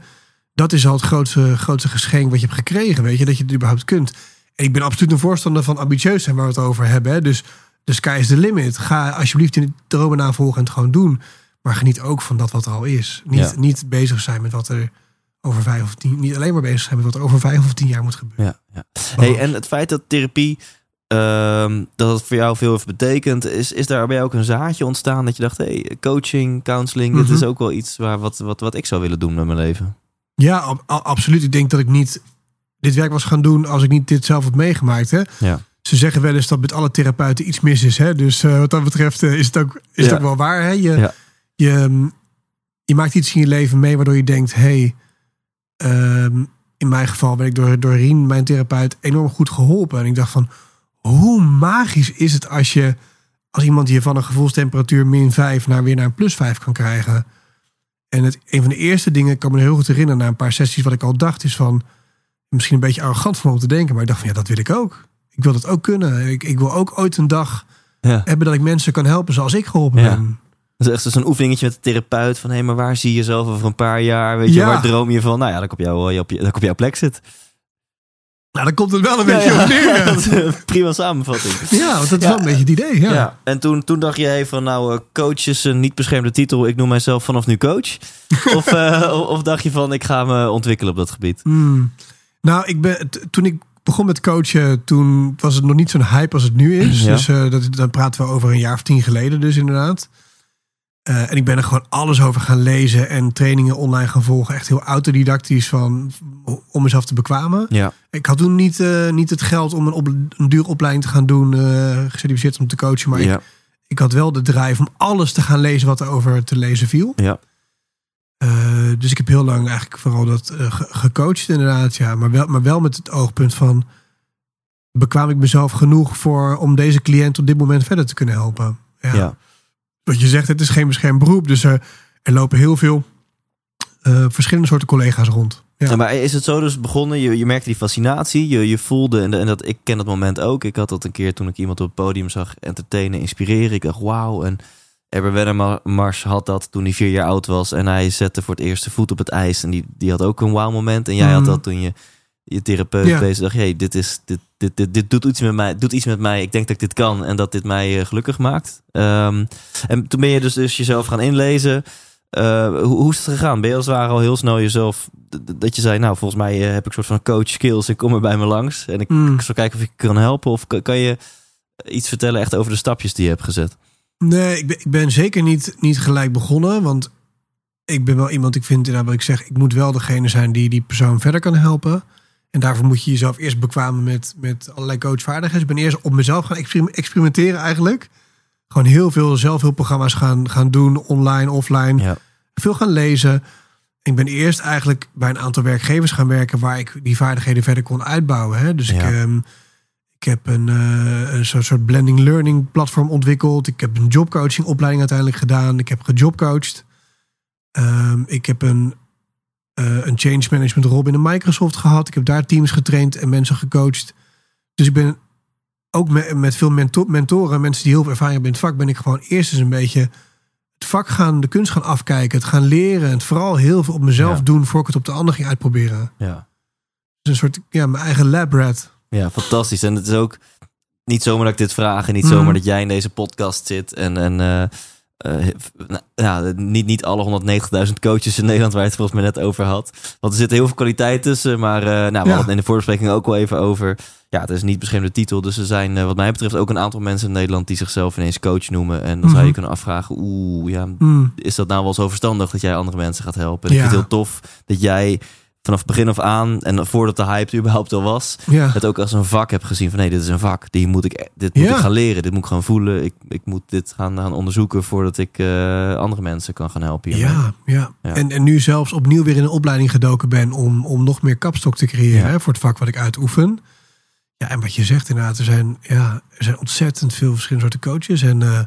dat is al het grootste, grootste geschenk wat je hebt gekregen. Weet je, dat je het überhaupt kunt. Ik ben absoluut een voorstander van ambitieus zijn waar we het over hebben. Hè. Dus de sky is the limit. Ga alsjeblieft in de dromen navolgen en het gewoon doen. Maar geniet ook van dat wat er al is. Niet, Ja. niet bezig zijn met wat er over vijf of tien... Niet alleen maar bezig zijn met wat er over vijf of tien jaar moet gebeuren. Ja, ja. Hey, en het feit dat therapie, ehm, dat het voor jou veel heeft betekend, is, is daar bij jou ook een zaadje ontstaan dat je dacht, hey, coaching, counseling, dit Mhm. is ook wel iets waar, wat, wat, wat ik zou willen doen met mijn leven. Ja, ab- absoluut. Ik denk dat ik niet dit werk was gaan doen als ik niet dit zelf had meegemaakt. Hè? Ja. Ze zeggen wel eens dat met alle therapeuten iets mis is. Hè? Dus eh, wat dat betreft eh, is, het ook, is het Ja. ook wel waar. Hè? Je, Ja. je, mm, je maakt iets in je leven mee waardoor je denkt... hey, ehm, in mijn geval ben ik door, door Rien, mijn therapeut, enorm goed geholpen. En ik dacht van, hoe magisch is het als je... als iemand je van een gevoelstemperatuur min 5 naar weer naar een plus 5 kan krijgen... En het, een van de eerste dingen, ik kan me heel goed herinneren... na een paar sessies wat ik al dacht, is van... misschien een beetje arrogant van om te denken... maar ik dacht van ja, dat wil ik ook. Ik wil dat ook kunnen. Ik, ik wil ook ooit een dag Ja. hebben dat ik mensen kan helpen zoals ik geholpen Ja. ben. Dat is echt zo'n oefeningetje met de therapeut. Van hé, maar waar zie je jezelf over een paar jaar? Weet je, Ja. waar droom je van? Nou ja, dat ik op, jou, op, je, dat ik op jouw plek zit. Nou, dan komt het wel een beetje ja, op neer. [LAUGHS] dat is een prima samenvatting. Ja, want dat is wel een beetje het idee. Ja. Ja. En toen, toen dacht je hey, van nou, eh, coach is een niet beschermde titel. Ik noem mijzelf vanaf nu coach. [LAUGHS] of, eh, of of dacht je van ik ga me ontwikkelen op dat gebied? Hmm. Nou, ik ben, toen ik begon met coachen, toen was het nog niet zo'n hype als het nu is. Ja. Dus eh, dat, dan praten we over een jaar of tien geleden dus inderdaad. Eh, en ik ben er gewoon alles over gaan lezen en trainingen online gaan volgen. Echt heel autodidactisch van, om mezelf te bekwamen. Ja. Ik had toen niet, eh, niet het geld om een, op, een dure opleiding te gaan doen, gecertificeerd om te coachen. Maar ik, ja. ik had wel de drive om alles te gaan lezen wat er over te lezen viel. Ja. Eh, dus ik heb heel lang eigenlijk vooral dat eh, ge- gecoacht inderdaad. Ja. Maar, wel, maar wel met het oogpunt van... bekwaam ik mezelf genoeg voor om deze cliënt op dit moment verder te kunnen helpen? Ja. Ja. Wat je zegt, het is geen beschermd beroep. Dus er, er lopen heel veel eh, verschillende soorten collega's rond. Ja. Ja, maar is het zo dus begonnen? Je, je merkte die fascinatie, je, je voelde, en, en dat, ik ken dat moment ook. Ik had dat een keer toen ik iemand op het podium zag entertainen, inspireren. Ik dacht, wauw. En Eber Wennemars had dat toen hij vier jaar oud was. En hij zette voor het eerst de voet op het ijs. En die, die had ook een wauw moment. En jij had Mhm. dat toen je je therapeut Ja. bezig dacht, hey, dit, is, dit, dit, dit, dit doet, iets met mij, doet iets met mij. Ik denk dat ik dit kan en dat dit mij eh, gelukkig maakt. Ehm, en toen ben je dus, dus jezelf gaan inlezen. Eh, hoe, hoe is het gegaan? Ben je als het ware al heel snel jezelf... Dat je zei, nou, volgens mij eh, heb ik een soort van coach skills. Ik kom er bij me langs. En ik, Mm. ik zal kijken of ik kan helpen. Of kan, kan je iets vertellen echt over de stapjes die je hebt gezet? Nee, ik ben, ik ben zeker niet, niet gelijk begonnen. Want ik ben wel iemand, ik vind inderdaad wat ik zeg, ik moet wel degene zijn die die persoon verder kan helpen. En daarvoor moet je jezelf eerst bekwamen met, met allerlei coachvaardigheden. Ik ben eerst op mezelf gaan experim- experimenteren eigenlijk. Gewoon heel veel zelfhulpprogramma's gaan, gaan doen, online, offline. Ja. Veel gaan lezen. Ik ben eerst eigenlijk bij een aantal werkgevers gaan werken waar ik die vaardigheden verder kon uitbouwen. Hè? Dus Ja. ehm, ik heb een, eh, een soort, soort blending learning platform ontwikkeld. Ik heb een jobcoaching opleiding uiteindelijk gedaan. Ik heb gejobcoached. Ehm, ik heb een, eh, een change management rol binnen Microsoft gehad. Ik heb daar teams getraind en mensen gecoacht. Dus ik ben ook met, met veel mento- mentoren, mensen die heel veel ervaring hebben in het vak, ben ik gewoon eerst eens een beetje het vak gaan, de kunst gaan afkijken, het gaan leren. En vooral heel veel op mezelf Ja. doen voor ik het op de ander ging uitproberen. Ja. Dus een soort, ja, mijn eigen lab rat. Ja, fantastisch. En het is ook niet zomaar dat ik dit vraag en niet Mhm. zomaar dat jij in deze podcast zit. En, en nou, ja, niet, niet alle 190.000 coaches in Nederland waar je het volgens mij net over had. Want er zit heel veel kwaliteit tussen. Maar eh, nou, we hadden het in de voorbespreking ook wel even over. Ja, het is een niet beschermde titel. Dus er zijn wat mij betreft ook een aantal mensen in Nederland die zichzelf ineens coach noemen. En dan zou je Mhm. kunnen afvragen, oeh, ja, Hmm. is dat nou wel zo verstandig dat jij andere mensen gaat helpen? En ik Ja. vind het heel tof dat jij vanaf het begin af aan en voordat de hype er überhaupt al was, Ja. het ook als een vak heb gezien van nee, dit is een vak. Die moet ik, dit moet Ja. ik gaan leren. Dit moet ik gaan voelen. Ik, ik moet dit gaan, gaan onderzoeken voordat ik eh, andere mensen kan gaan helpen. hiermee. Ja, ja. Ja. En, en nu zelfs opnieuw weer in een opleiding gedoken ben om, om nog meer kapstok te creëren hè, voor het vak wat ik uitoefen. Ja, en wat je zegt inderdaad, er zijn, ja, er zijn ontzettend veel verschillende soorten coaches. En eh,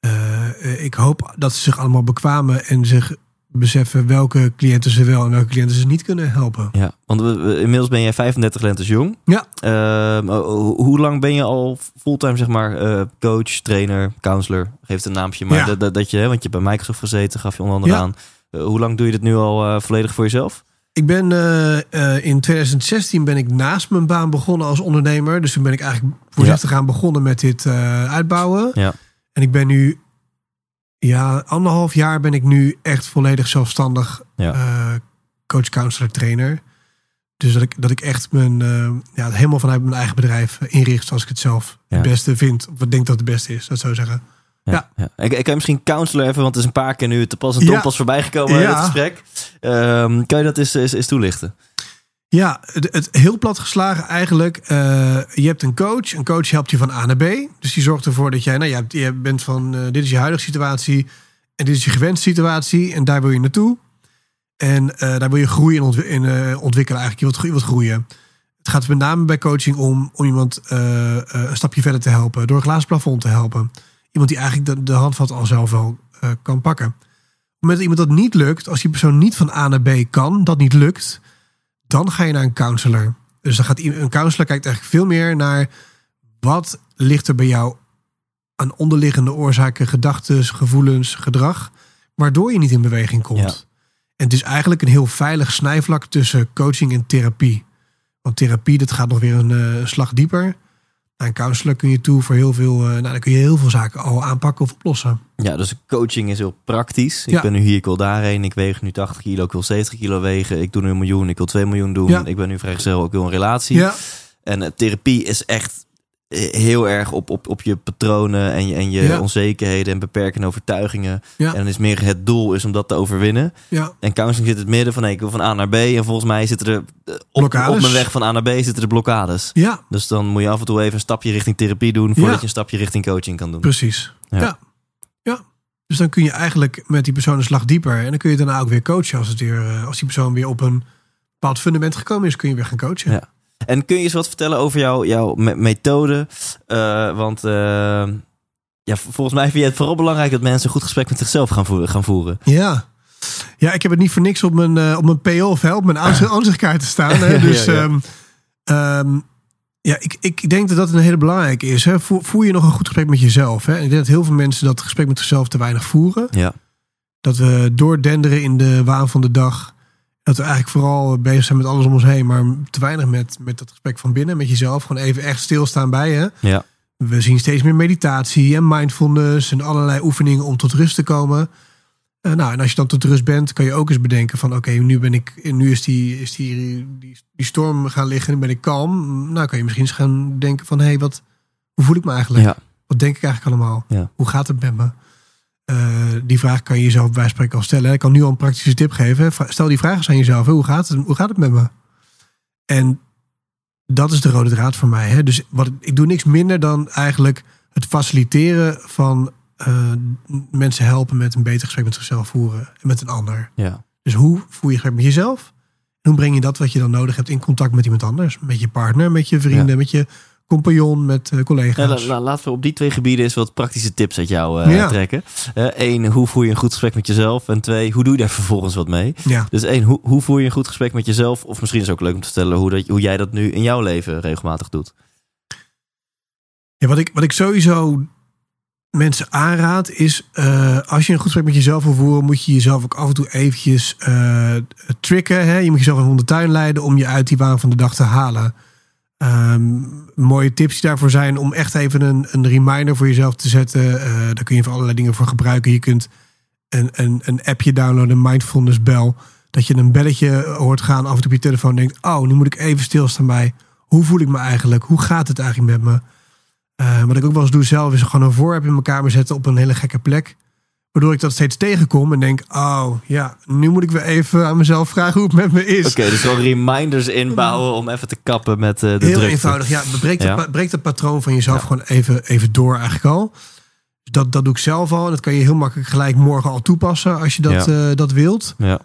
eh, ik hoop dat ze zich allemaal bekwamen en zich beseffen welke cliënten ze wel en welke cliënten ze niet kunnen helpen. Ja, want we, we- inmiddels ben jij 35 lentes jong. Ja. Ehm, ho- hoe lang ben je al fulltime, zeg maar, eh, coach, trainer, counselor? Geef het een naampje. Maar Ja. dat, dat, dat je, want je hebt bij Microsoft gezeten, gaf je onder andere Ja. aan. Eh, hoe lang doe je dit nu al eh, volledig voor jezelf? Ik ben in 2016 ben ik naast mijn baan begonnen als ondernemer. Dus toen ben ik eigenlijk voorzichtig aan begonnen met dit uitbouwen. Ja. En ik ben nu, ja, anderhalf jaar ben ik nu echt volledig zelfstandig Ja. eh, coach, counselor, trainer. Dus dat ik, dat ik echt mijn, eh, ja, helemaal vanuit mijn eigen bedrijf eh, inricht zoals ik het zelf Ja. het beste vind. Of ik denk dat het beste is, dat zou ik zeggen. Ja. Ik, ik kan je misschien counselor even, want het is een paar keer nu te pas en Ja. pas voorbij gekomen in Ja. het gesprek. Ehm, kan je dat eens, eens, eens toelichten? Ja, het, het heel plat geslagen eigenlijk. eh, je hebt een coach. Een coach helpt je van A naar B. Dus die zorgt ervoor dat jij, nou, hebt- je bent van, eh, dit is je huidige situatie. En dit is je gewenste situatie. En daar wil je naartoe. En eh, daar wil je groeien eh, ontwikkelen eigenlijk. Je wilt, wilt groeien. Het gaat met name bij coaching om, om iemand een stapje verder te helpen. Door een glazen plafond te helpen. Iemand die eigenlijk de, de handvat al zelf wel kan pakken. moment dat iemand dat niet lukt, als die persoon niet van A naar B kan, dat niet lukt, dan ga je naar een counselor. Dus dan gaat een counselor kijkt eigenlijk veel meer naar wat ligt er bij jou aan onderliggende oorzaken, gedachten, gevoelens, gedrag, waardoor je niet in beweging komt. Ja. En het is eigenlijk een heel veilig snijvlak tussen coaching en therapie. Want therapie, dat gaat nog weer een eh, slag dieper. Een counselor kun je toe voor heel veel, eh, nou, dan kun je heel veel zaken al aanpakken of oplossen. Ja, dus coaching is heel praktisch. Ik Ja. ben nu hier, ik wil daarheen. Ik weeg nu 80 kilo, ik wil 70 kilo wegen. Ik doe nu een miljoen, ik wil 2 miljoen doen. Ja. Ik ben nu vrijgezel, ik wil een relatie. Ja, En eh, therapie is echt heel erg op, op, op je patronen en je, en je Ja. onzekerheden en beperkende overtuigingen. Ja. En dan is meer het doel is om dat te overwinnen. ja, En counseling zit in het midden van ik wil van A naar B. En volgens mij zitten er eh, op, Blokkades. op mijn weg van A naar B zitten er blokkades. ja, Dus dan moet je af en toe even een stapje richting therapie doen voordat je een stapje richting coaching kan doen. precies. Ja. Ja. ja. Dus dan kun je eigenlijk met die persoon een slag dieper. En dan kun je daarna ook weer coachen. Als, het weer, eh, als die persoon weer op een bepaald fundament gekomen is, kun je weer gaan coachen. Ja. En kun je eens wat vertellen over jouw, jouw me- methode? Eh, want eh, ja, volgens mij vind je het vooral belangrijk dat mensen een goed gesprek met zichzelf gaan voeren. Gaan voeren. Ja. Ja, ik heb het niet voor niks op mijn, eh, op mijn PO of hè, op mijn aanzicht- [LAUGHS] aanzichtkaart te staan. Hè. Dus Ja, ja. ehm, ehm, ja, ik, ik denk dat dat een hele belangrijke is. Hè. Voer, voer je nog een goed gesprek met jezelf. Hè. Ik denk dat heel veel mensen dat gesprek met zichzelf te weinig voeren. Ja. Dat we doordenderen in de waan van de dag. Dat we eigenlijk vooral bezig zijn met alles om ons heen. Maar te weinig met, met dat gesprek van binnen, met jezelf. Gewoon even echt stilstaan bij je. Ja. We zien steeds meer meditatie en mindfulness en allerlei oefeningen om tot rust te komen. Eh, nou, en als je dan tot rust bent, kan je ook eens bedenken van oké, nu ben ik, nu is die, is die, die, die storm gaan liggen, nu ben ik kalm. Nou, kan je misschien eens gaan denken van hé, hey, wat, hoe voel ik me eigenlijk? Ja. Wat denk ik eigenlijk allemaal? Ja. Hoe gaat het met me? Eh, die vraag kan je jezelf bij spreken al stellen. Ik kan nu al een praktische tip geven. Stel die vraag eens aan jezelf. Hoe gaat het, hoe gaat het met me? En dat is de rode draad voor mij. Hè? Dus wat, ik doe niks minder dan eigenlijk het faciliteren van eh, mensen helpen met een beter gesprek met zichzelf voeren en met een ander. Ja. Dus hoe voer je gesprek met jezelf? En hoe breng je dat wat je dan nodig hebt in contact met iemand anders? Met je partner, met je vrienden, Ja. met je compagnon, met eh, Ja, collega's. la- la- laten we op die twee gebieden eens wat praktische tips uit jou eh, Ja. trekken. Eén, hoe voer je een goed gesprek met jezelf? En twee, hoe doe je daar vervolgens wat mee? ja. Dus één, hoe, hoe voer je een goed gesprek met jezelf? Of misschien is het ook leuk om te vertellen hoe, dat, hoe jij dat nu in jouw leven regelmatig doet. Ja, wat, ik, wat ik sowieso mensen aanraad is... eh, als je een goed gesprek met jezelf wil voeren... moet je jezelf ook af en toe eventjes eh tricken. Hè? Je moet jezelf even om de tuin leiden... om je uit die waan van de dag te halen. Ehm, mooie tips die daarvoor zijn... om echt even een, een reminder voor jezelf te zetten. Eh, daar kun je voor allerlei dingen voor gebruiken. Je kunt een, een, een appje downloaden, een mindfulness bel... dat je een belletje hoort gaan af en toe op je telefoon... en denkt, oh, nu moet ik even stilstaan bij... hoe voel ik me eigenlijk? Hoe gaat het eigenlijk met me? Eh, wat ik ook wel eens doe zelf is gewoon een voorwerp in mijn kamer zetten op een hele gekke plek. Waardoor ik dat steeds tegenkom en denk, oh ja, nu moet ik weer even aan mezelf vragen hoe het met me is. Oké, dus gewoon reminders inbouwen om even te kappen met eh, de Heel drukte. eenvoudig, ja. Breek, Ja. Het, breek dat patroon van jezelf Ja. gewoon even, even door eigenlijk al. Dus dat, dat doe ik zelf al. En dat kan je heel makkelijk gelijk morgen al toepassen als je dat, Ja. eh, dat wilt. Ja,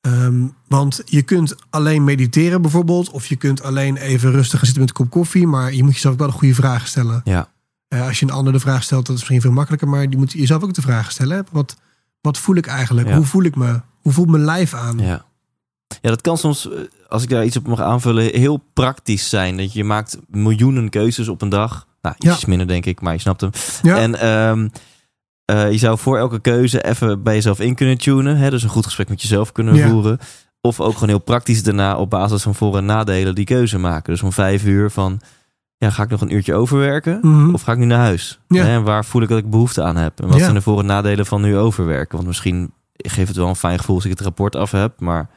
Ehm, want je kunt alleen mediteren bijvoorbeeld. Of je kunt alleen even rustig gaan zitten met een kop koffie. Maar je moet jezelf ook wel de goede vragen stellen. ja, Eh, als je een ander de vraag stelt, dat is misschien veel makkelijker. Maar die moet je jezelf ook de vraag stellen. Hè? Wat, wat voel ik eigenlijk? Ja. Hoe voel ik me? Hoe voelt mijn lijf aan? ja. Ja, dat kan soms, eh, als ik daar iets op mag aanvullen, heel praktisch zijn. Dat je maakt miljoenen keuzes op een dag. Nou, Ja. iets minder denk ik, maar je snapt hem. Ja. En ehm, eh, je zou voor elke keuze even bij jezelf in kunnen tunen. Hè? Dus een goed gesprek met jezelf kunnen Ja. voeren. Of ook gewoon heel praktisch daarna op basis van voor- en nadelen die keuze maken. Dus om vijf uur van, ja, ga ik nog een uurtje overwerken? Mhm. Of ga ik nu naar huis? Ja. En waar voel ik dat ik behoefte aan heb? En wat Ja. zijn de voor- en nadelen van nu overwerken? Want misschien geeft het wel een fijn gevoel als ik het rapport af heb. Maar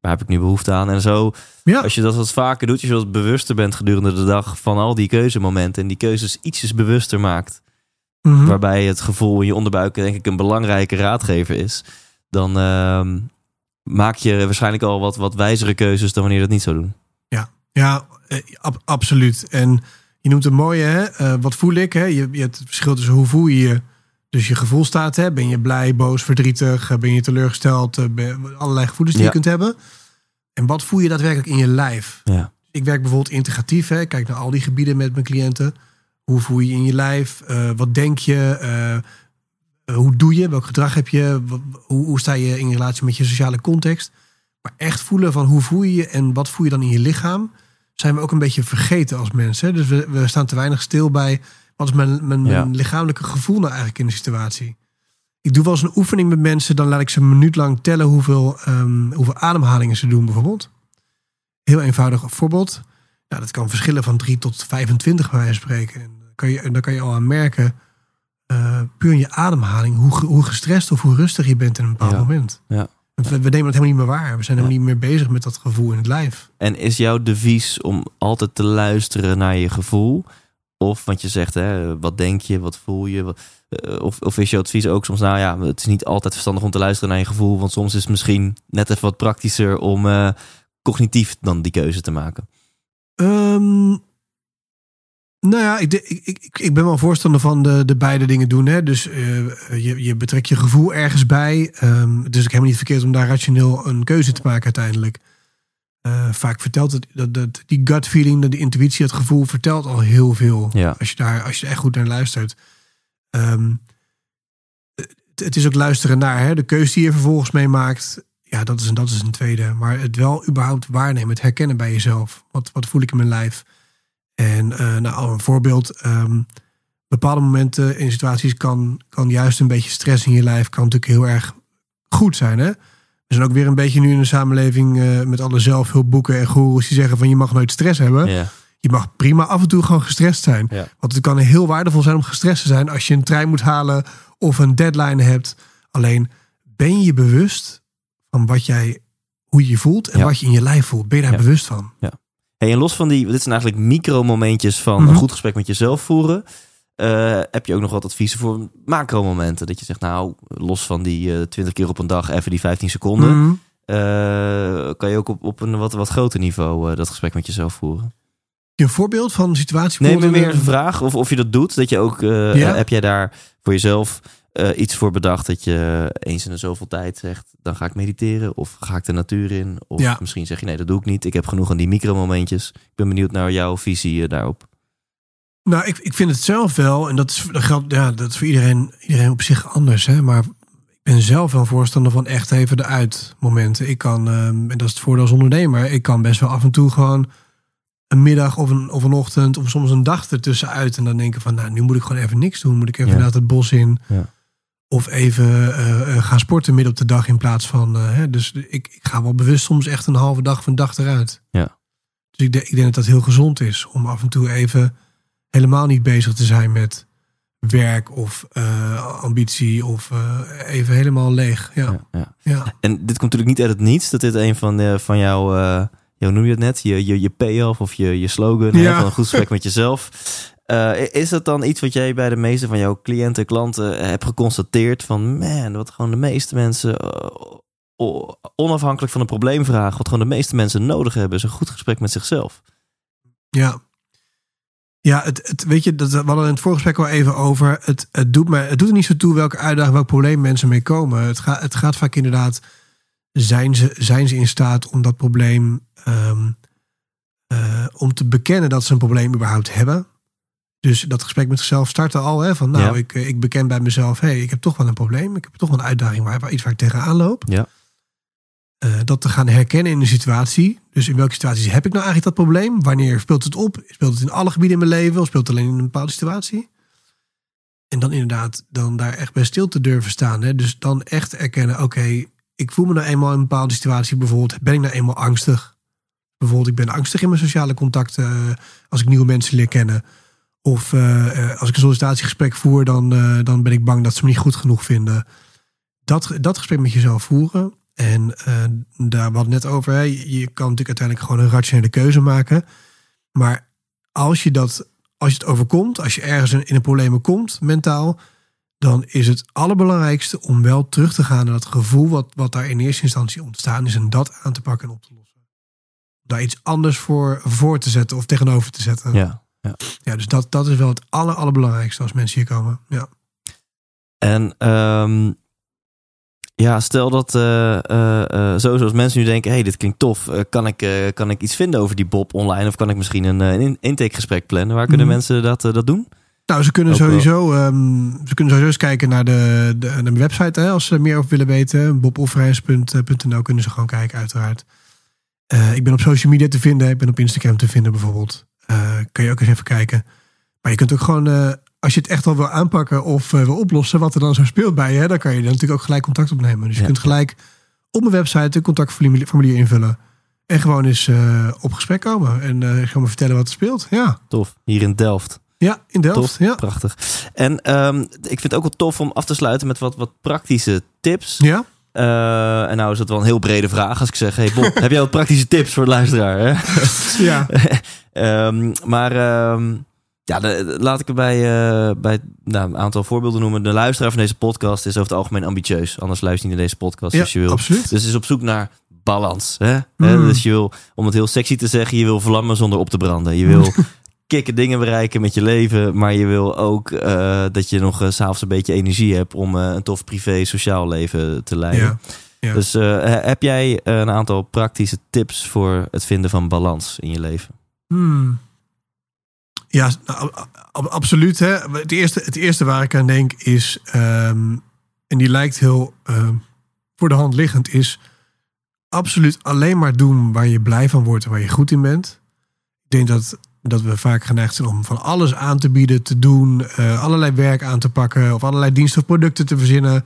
waar heb ik nu behoefte aan? En zo, Ja. als je dat wat vaker doet. Als je wat bewuster bent gedurende de dag van al die keuzemomenten. En die keuzes ietsjes bewuster maakt. Mhm. Waarbij het gevoel in je onderbuik denk ik een belangrijke raadgever is. Dan ehm, maak je waarschijnlijk al wat, wat wijzere keuzes dan wanneer je dat niet zou doen. Ja, eh, ab- absoluut. En je noemt het mooie, hè? Eh, wat voel ik? Hè? Je, je hebt het verschil tussen hoe voel je je. Dus je gevoelstaat, hè? Ben je blij, boos, verdrietig? eh, Ben je teleurgesteld? ben- allerlei gevoelens die Ja. je kunt hebben. En wat voel je daadwerkelijk in je lijf? Ja, Ik werk bijvoorbeeld integratief. Hè? Kijk naar al die gebieden met mijn cliënten. Hoe voel je je in je lijf? Wat denk je? Hoe doe je, welk gedrag heb je, hoe, hoe sta je in relatie met je sociale context. Maar echt voelen van hoe voel je je en wat voel je dan in je lichaam, zijn we ook een beetje vergeten als mensen. Dus we, we staan te weinig stil bij wat is mijn, mijn, Ja. mijn lichamelijke gevoel nou eigenlijk in de situatie. Ik doe wel eens een oefening met mensen, dan laat ik ze een minuut lang tellen hoeveel, ehm, hoeveel ademhalingen ze doen bijvoorbeeld. Heel eenvoudig voorbeeld. Ja, dat kan verschillen van 3 tot 25 bij wijze van spreken. En dan kan je, en dan kan je al aan merken, eh, puur in je ademhaling, hoe, hoe gestrest of hoe rustig je bent in een bepaald Ja. moment. Ja. We, nemen het helemaal niet meer waar. We zijn helemaal niet meer bezig met dat gevoel in het lijf. En is jouw devies om altijd te luisteren naar je gevoel? Of, want je zegt, hè, wat denk je, wat voel je? Wat- eh, of, of is je advies ook soms, nou ja, het is niet altijd verstandig om te luisteren naar je gevoel. Want soms is het misschien net even wat praktischer om eh, cognitief dan die keuze te maken. Ehm, nou ja, ik, de- ik, ik, ik ben wel voorstander van de, de beide dingen doen. Hè? Dus eh, je, je betrekt je gevoel ergens bij. Ehm, het is ook helemaal niet verkeerd om daar rationeel een keuze te maken uiteindelijk. Eh, vaak vertelt het, dat, dat, die gut feeling, dat die intuïtie, het gevoel vertelt al heel veel. Ja. Als, je daar, als je er echt goed naar luistert. Ehm, het, het is ook luisteren naar hè? de keuze die je vervolgens meemaakt. Ja, dat is, een, dat is een tweede. Maar het wel überhaupt waarnemen, het herkennen bij jezelf. Wat, wat voel ik in mijn lijf? En eh, nou, een voorbeeld. ehm, bepaalde momenten in situaties kan, kan juist een beetje stress in je lijf kan natuurlijk heel erg goed zijn. Hè? We zijn ook weer een beetje nu in een samenleving eh, met alle zelfhulpboeken en goeroes die zeggen van je mag nooit stress hebben. Ja. Je mag prima af en toe gewoon gestrest zijn. Ja. Want het kan heel waardevol zijn om gestrest te zijn als je een trein moet halen of een deadline hebt. Alleen ben je bewust van wat jij, hoe je je voelt en Ja. wat je in je lijf voelt. Ben je daar Ja. bewust van? Hey, en los van die, dit zijn eigenlijk micromomentjes van Mhm. een goed gesprek met jezelf voeren. Eh, heb je ook nog wat adviezen voor macromomenten? Dat je zegt, nou, los van die eh 20 keer op een dag, even die 15 seconden. Mhm. eh, kan je ook op, op een wat, wat groter niveau eh, dat gesprek met jezelf voeren? Je een voorbeeld van een situatie? Nee, meer een vraag of, of je dat doet. Dat je ook, eh, Ja. eh, heb jij daar voor jezelf eh, iets voor bedacht dat je eens in de zoveel tijd zegt, dan ga ik mediteren of ga ik de natuur in? Of Ja. misschien zeg je nee, dat doe ik niet. Ik heb genoeg aan die micromomentjes. Ik ben benieuwd naar jouw visie eh, daarop. Nou, ik, ik vind het zelf wel, en dat is, dat geldt, ja, dat is voor iedereen, iedereen op zich anders. Hè? Maar ik ben zelf wel voorstander van echt even de uitmomenten. Ik kan, ehm, en dat is het voordeel als ondernemer, ik kan best wel af en toe gewoon een middag of een, of een ochtend of soms een dag ertussenuit. En dan denken van, nou, nu moet ik gewoon even niks doen. Moet ik even Ja. naar het bos in. Ja. Of even eh, eh, gaan sporten midden op de dag in plaats van... eh, hè, dus ik, ik ga wel bewust soms echt een halve dag een dag eruit. Ja. Dus ik, denk- ik denk dat dat heel gezond is. Om af en toe even helemaal niet bezig te zijn met werk of ambitie. Of even helemaal leeg. Ja, Ja, ja. ja. En dit komt natuurlijk niet uit het niets. Dat dit een van, de, van jouw, hoe noem je het net? Je, je, je payoff of je, je slogan hè, Ja. van een goed gesprek met jezelf. Eh, is dat dan iets wat jij bij de meeste van jouw cliënten, klanten eh, hebt geconstateerd? Van man, wat gewoon de meeste mensen, eh, onafhankelijk van een probleemvraag, wat gewoon de meeste mensen nodig hebben, is een goed gesprek met zichzelf. Ja. Ja, het, het, weet je, dat, we hadden in het voorgesprek al even over. Het, het, doet me, het doet er niet zo toe welke uitdaging, welk probleem mensen mee komen. Het, gaat het gaat vaak inderdaad, zijn ze, zijn ze in staat om dat probleem, ehm, eh, om te bekennen dat ze een probleem überhaupt hebben. Dus dat gesprek met zichzelf starten al, hè, van nou, Ja. ik, eh, ik beken bij mezelf, hé, hey, ik heb toch wel een probleem. Ik heb toch wel een uitdaging, waar, waar iets waar ik tegenaan loop. Ja. Eh, dat te gaan herkennen in de situatie. Dus in welke situaties heb ik nou eigenlijk dat probleem? Wanneer speelt het op? Speelt het in alle gebieden in mijn leven? Of speelt het alleen in een bepaalde situatie? En dan inderdaad, dan daar echt bij stil te durven staan. Hè? Dus dan echt erkennen, oké, ik voel me nou eenmaal in een bepaalde situatie. Bijvoorbeeld, ben ik nou eenmaal angstig? Bijvoorbeeld, ik ben angstig in mijn sociale contacten eh, als ik nieuwe mensen leer kennen. Of eh, eh, als ik een sollicitatiegesprek voer, dan, eh, dan ben ik bang dat ze me niet goed genoeg vinden. Dat, dat gesprek met jezelf voeren. En daar het net over. Hè, je kan natuurlijk uiteindelijk gewoon een rationele keuze maken. Maar als je, dat, als je het overkomt, als je ergens in een problemen komt, mentaal, dan is het allerbelangrijkste om wel terug te gaan naar dat gevoel wat, wat daar in eerste instantie ontstaan is en dat aan te pakken en op te lossen. Daar iets anders voor, voor te zetten of tegenover te zetten. Ja. Ja. Ja, dus dat, dat is wel het aller, allerbelangrijkste als mensen hier komen. Ja. En ehm, ja, stel dat eh, zo zoals mensen nu denken, hey, dit klinkt tof. Eh, kan, ik, eh, kan ik iets vinden over die Bob online? Of kan ik misschien een, eh, een in- intakegesprek plannen? Waar kunnen Mhm. mensen dat, dat doen? Nou, ze kunnen, Ook sowieso, ehm, ze kunnen sowieso eens kijken naar de, de, naar mijn website. Hè, als ze er meer over willen weten. bobofferijns.nl kunnen ze gewoon kijken, uiteraard. Ik ben op social media te vinden. Ik ben op Instagram te vinden bijvoorbeeld. Eh kun je ook eens even kijken. Maar je kunt ook gewoon, eh, als je het echt al wil aanpakken of eh, wil oplossen, wat er dan zo speelt bij je, hè, dan kan je dan natuurlijk ook gelijk contact opnemen. Dus je Ja. kunt gelijk op mijn website een contactformulier formulier invullen. En gewoon eens op gesprek komen. En eh gewoon me vertellen wat er speelt. Ja, Tof. Hier in Delft. ja in Delft. Tof. Ja. Prachtig. En ehm, ik vind het ook wel tof om af te sluiten met wat, wat praktische tips. ja. En nou is dat wel een heel brede vraag als ik zeg... Hey Bob, [LAUGHS] heb jij wat praktische tips voor de luisteraar? Hè? ja. [LAUGHS] Ehm, maar ehm, ja, de- laat ik er bij, eh, bij nou, een aantal voorbeelden noemen. De luisteraar van deze podcast is over het algemeen ambitieus. Anders luister je niet naar deze podcast ja als je wil. absoluut. Dus is op zoek naar balans. Hè? Mm. Hè, Dus je wil, om het heel sexy te zeggen, je wil vlammen zonder op te branden. Je wil [LAUGHS] kikke dingen bereiken met je leven, maar je wil ook eh, dat je nog s s'avonds een beetje energie hebt om eh, een tof privé sociaal leven te leiden. Ja. Ja. Dus eh, he- heb jij eh, een aantal praktische tips voor het vinden van balans in je leven? Hmm. Ja, nou, absoluut. Hè. Het, eerste, het eerste waar ik aan denk is, ehm, en die lijkt heel ehm, voor de hand liggend, is absoluut alleen maar doen waar je blij van wordt en waar je goed in bent. Ik denk dat, dat we vaak geneigd zijn om van alles aan te bieden, te doen, eh, allerlei werk aan te pakken of allerlei diensten of producten te verzinnen.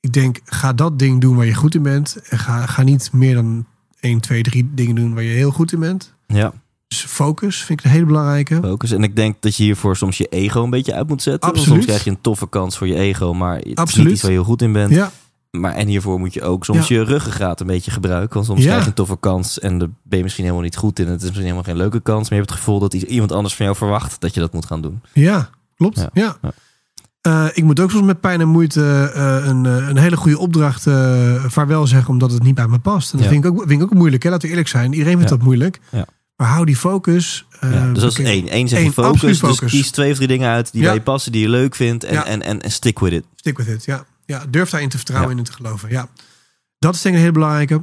Ik denk, ga dat ding doen waar je goed in bent. En ga, ga niet meer dan 1, 2, 3 dingen doen waar je heel goed in bent. Ja, Dus focus vind ik een hele belangrijke. focus. En ik denk dat je hiervoor soms je ego een beetje uit moet zetten. Absoluut. Soms krijg je een toffe kans voor je ego, maar het is Absoluut. niet iets waar je heel goed in bent. Ja, Maar en hiervoor moet je ook soms je ruggengraat een beetje gebruiken. Want soms Ja. krijg je een toffe kans en daar ben je misschien helemaal niet goed in. Het is misschien helemaal geen leuke kans. Maar je hebt het gevoel dat iemand anders van jou verwacht dat je dat moet gaan doen. ja klopt. Ja. Eh, ik moet ook soms met pijn en moeite eh, een, eh, een hele goede opdracht eh, vaarwel zeggen, omdat het niet bij me past. En dat vind, ik ook, vind ik ook moeilijk, hè? laten we eerlijk zijn. Iedereen vindt dat moeilijk. Ja. Maar hou die focus. eh, Ja, dus dat is één. Eén zeg je focus. Dus kies twee of drie dingen uit die Ja. bij je passen, die je leuk vindt. En, Ja. en, en, en stick with it. Stick with it, ja. ja. Durf daarin te vertrouwen en in te geloven. Ja. Dat is denk ik een hele belangrijke.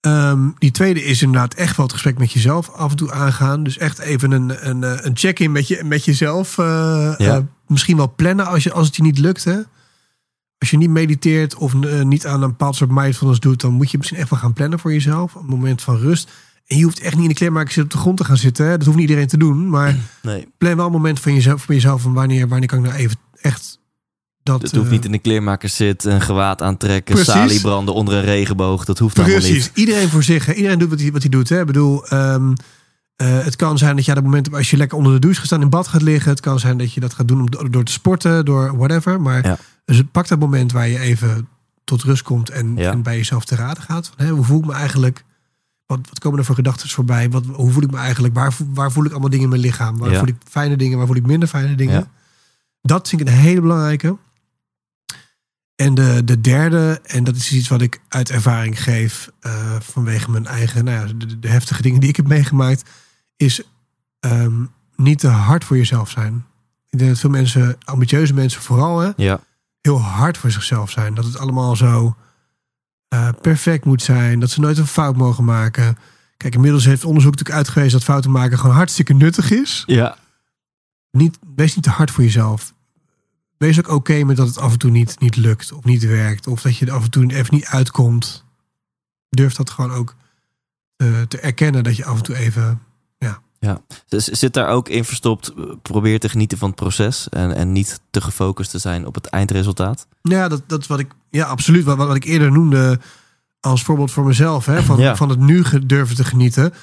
Ehm, die tweede is inderdaad echt wel het gesprek met jezelf af en toe aangaan. Dus echt even een, een, eh, een check-in met, je, met jezelf. eh, misschien wel plannen als, je, als het je niet lukt. Hè? Als je niet mediteert of niet aan een bepaald soort mindfulness doet... dan moet je misschien echt wel gaan plannen voor jezelf. Een moment van rust. En je hoeft echt niet in de kleermakers op de grond te gaan zitten. Hè? Dat hoeft niet iedereen te doen. Maar [CLEARS THROAT] Nee, plan wel een moment van jezelf, voor jezelf van wanneer, wanneer kan ik nou even echt dat... het hoeft eh, niet in de kleermaker zitten, een gewaad aantrekken, Precies. salie branden onder een regenboog. Dat hoeft allemaal Precies, niet. iedereen voor zich. Hè? Iedereen doet wat hij, wat hij doet. Hè? Ik bedoel, ehm, eh, het kan zijn dat je dat moment als je lekker onder de douche gaat staan in bad gaat liggen. Het kan zijn dat je dat gaat doen om, door te sporten, door whatever. Maar Ja. dus pak dat moment waar je even tot rust komt en, Ja. en bij jezelf te raden gaat. Van, hè, hoe voel ik me eigenlijk? Wat, wat komen er voor gedachten voorbij? Wat, hoe voel ik me eigenlijk? Waar, voel- waar voel ik allemaal dingen in mijn lichaam? Waar Ja. voel ik fijne dingen? Waar voel ik minder fijne dingen? Ja. Dat vind ik een hele belangrijke. En de, de derde, en dat is iets wat ik uit ervaring geef eh, vanwege mijn eigen, nou ja, de, de heftige dingen die ik heb meegemaakt, is ehm, niet te hard voor jezelf zijn. Ik denk dat veel mensen, ambitieuze mensen vooral, hè, Ja, heel hard voor zichzelf zijn. Dat het allemaal zo eh, perfect moet zijn. Dat ze nooit een fout mogen maken. Kijk, inmiddels heeft onderzoek natuurlijk uitgewezen dat fouten maken gewoon hartstikke nuttig is. ja. Niet, wees niet te hard voor jezelf. Wees ook oké met dat het af en toe niet, niet lukt of niet werkt. Of dat je er af en toe even niet uitkomt. Durf dat gewoon ook te, te erkennen dat je af en toe even... Dus zit daar ook in verstopt, eh, probeer te genieten van het proces en, en niet te gefocust te zijn op het eindresultaat. Ja, dat, dat is wat ik... Ja, absoluut. Wat, wat ik eerder noemde als voorbeeld voor mezelf. Hè, van, Ja. van het nu durven te genieten.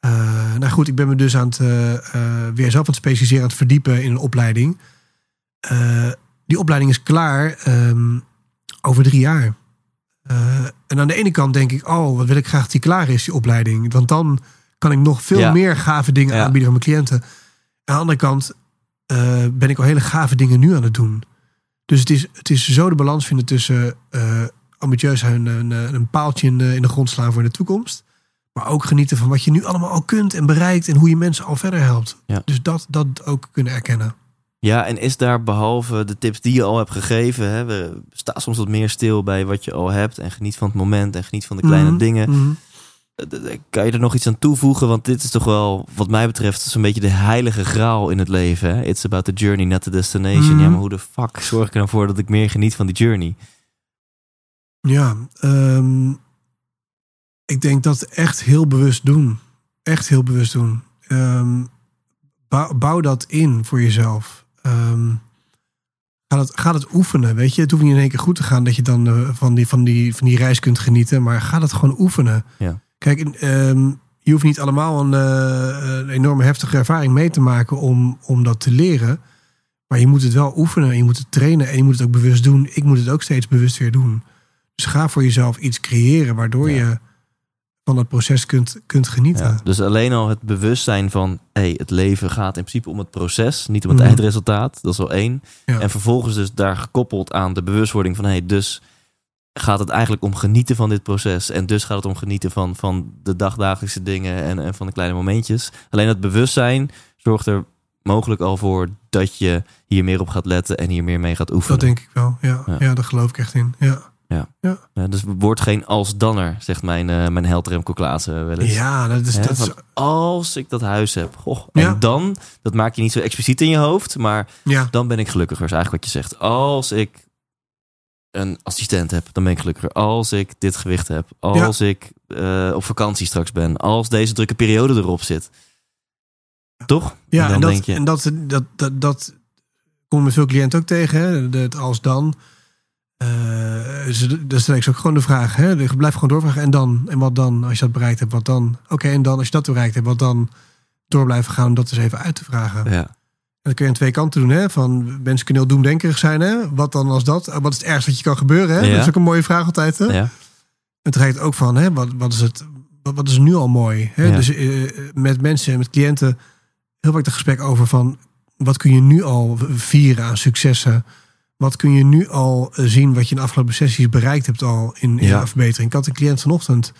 Eh, nou goed, ik ben me dus aan het eh, weer zelf aan het specialiseren, aan het verdiepen in een opleiding. Die opleiding is klaar ehm, over drie jaar. En aan de ene kant denk ik, oh, wat wil ik graag dat die klaar is, die opleiding. Want dan kan ik nog veel Ja. meer gave dingen Ja. aanbieden aan mijn cliënten. Aan de andere kant eh, ben ik al hele gave dingen nu aan het doen. Dus het is, het is zo de balans vinden tussen eh, ambitieus zijn, een, een, een paaltje in de, in de grond slaan voor de toekomst. Maar ook genieten van wat je nu allemaal al kunt en bereikt en hoe je mensen al verder helpt. Ja. Dus dat, dat ook kunnen erkennen. Ja, en is daar behalve de tips die je al hebt gegeven, hè, we, sta soms wat meer stil bij wat je al hebt en geniet van het moment en geniet van de kleine Mhm, dingen. mhm. Kan je er nog iets aan toevoegen? Want dit is toch wel, wat mij betreft, zo'n beetje de heilige graal in het leven. Hè? It's about the journey, not the destination. Mhm. Ja, maar hoe de fuck zorg ik er dan voor dat ik meer geniet van die journey? Ja, ehm, ik denk dat echt heel bewust doen. Echt heel bewust doen. Ehm, bouw, bouw dat in voor jezelf. Ehm, ga, het, ga het oefenen, weet je. Het hoeft niet in één keer goed te gaan dat je dan eh, van, die, van, die, van die reis kunt genieten. Maar ga dat gewoon oefenen. Ja. Kijk, ehm, je hoeft niet allemaal een, eh, een enorme heftige ervaring mee te maken om, om dat te leren. Maar je moet het wel oefenen. Je moet het trainen en je moet het ook bewust doen. Ik moet het ook steeds bewust weer doen. Dus ga voor jezelf iets creëren waardoor Ja. je van dat proces kunt, kunt genieten. Ja, dus alleen al het bewustzijn van, hey, het leven gaat in principe om het proces, niet om het Mhm. eindresultaat. Dat is wel één. Ja. En vervolgens dus daar gekoppeld aan de bewustwording van, hey, dus gaat het eigenlijk om genieten van dit proces. En dus gaat het om genieten van, van de dagdagelijkse dingen en, en van de kleine momentjes. Alleen het bewustzijn zorgt er mogelijk al voor dat je hier meer op gaat letten en hier meer mee gaat oefenen. Dat denk ik wel. Ja, Ja. ja. daar geloof ik echt in. Ja, Ja, dus word geen als-danner, zegt mijn, eh mijn held Remco Klaassen wel eens. ja dat is, dat is als ik dat huis heb. Goh, en Ja. dan, dat maak je niet zo expliciet in je hoofd, maar ja, dan ben ik gelukkiger. is eigenlijk wat je zegt. Als ik een assistent heb, dan ben ik gelukkiger. Als ik dit gewicht heb. Als ik eh, op vakantie straks ben. Als deze drukke periode erop zit. Toch? ja. dan En, dat, denk je- en dat, dat, dat, dat kom ik met veel cliënten ook tegen. Hè? Het als dan. Ze- dan stel ik ze ook gewoon de vraag. Hè? Je blijft gewoon doorvragen. En dan? En wat dan? Als je dat bereikt hebt, wat dan? Oké, en dan als je dat bereikt hebt, wat dan? Door blijven gaan om dat eens even uit te vragen. Ja. En dat kun je aan twee kanten doen. Hè? Van mensen kunnen heel doemdenkerig zijn. Hè? Wat dan als dat? Wat is het ergste wat je kan gebeuren? Hè? Ja. Dat is ook een mooie vraag altijd. Hè? ja. En ook van, hè, wat, wat, is het, wat, wat is nu al mooi? Hè? Ja. Dus eh, met mensen, met cliënten, heel vaak het gesprek over van, wat kun je nu al vieren aan successen? Wat kun je nu al eh, zien wat je in de afgelopen sessies bereikt hebt al in, in Ja. verbetering? Ik had een cliënt vanochtend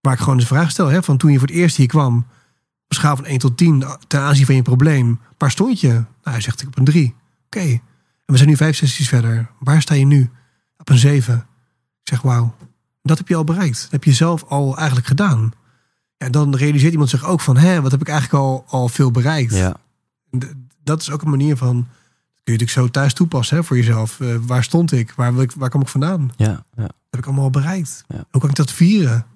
waar ik gewoon de vraag stel, hè, van toen je voor het eerst hier kwam, op schaal van 1 tot 10 ten aanzien van je probleem, waar stond je? Nou, hij zegt ik op een 3. Oké. En we zijn nu vijf sessies verder. Waar sta je nu? Op een 7. Ik zeg wauw. Dat heb je al bereikt. Dat heb je zelf al eigenlijk gedaan. Ja, en dan realiseert iemand zich ook van, hè, wat heb ik eigenlijk al, al veel bereikt? ja. Dat is ook een manier van, dat kun je natuurlijk zo thuis toepassen hè, voor jezelf. Eh, waar stond ik? Waar, wil ik? waar kom ik vandaan? Dat ja, ja. heb ik allemaal al bereikt. Ja. Hoe kan ik dat vieren?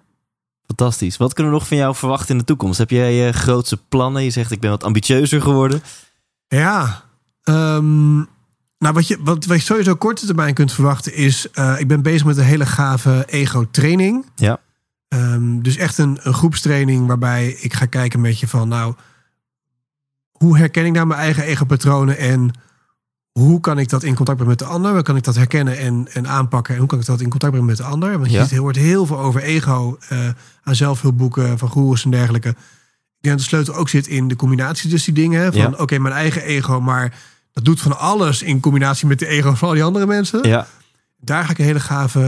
Fantastisch. Wat kunnen we nog van jou verwachten in de toekomst? Heb jij je grootste plannen? Je zegt ik ben wat ambitieuzer geworden. Ja, ehm, nou wat je, wat, wat je sowieso korte termijn kunt verwachten is, eh, ik ben bezig met een hele gave ego-training. Ja. Ehm, dus echt een, een groepstraining waarbij ik ga kijken met je van, nou, hoe herken ik nou mijn eigen ego-patronen en hoe kan ik dat in contact brengen met de ander? Hoe kan ik dat herkennen en, en aanpakken? En hoe kan ik dat in contact brengen met de ander? Want je Ja. er wordt heel veel over ego eh, aan zelfhulpboeken van goeroes en dergelijke. Ik denk dat de sleutel ook zit in de combinatie tussen die dingen. Van Ja. oké, mijn eigen ego, maar dat doet van alles in combinatie met de ego van al die andere mensen. Ja, Daar ga ik een hele gave,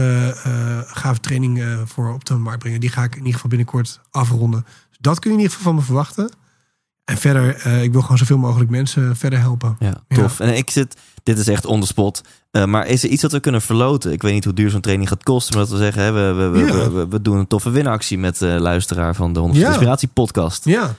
eh, gave training eh, voor op de markt brengen. Die ga ik in ieder geval binnenkort afronden. Dus dat kun je in ieder geval van me verwachten. En verder, eh, ik wil gewoon zoveel mogelijk mensen verder helpen. ja, tof. En ik zit, dit is echt on the spot. Eh, maar is er iets dat we kunnen verloten? Ik weet niet hoe duur zo'n training gaat kosten. Maar dat we zeggen, hè, we, we, we, Ja. we, doen een toffe winactie met de luisteraar van de 100 Ja. Inspiratie podcast. Ja.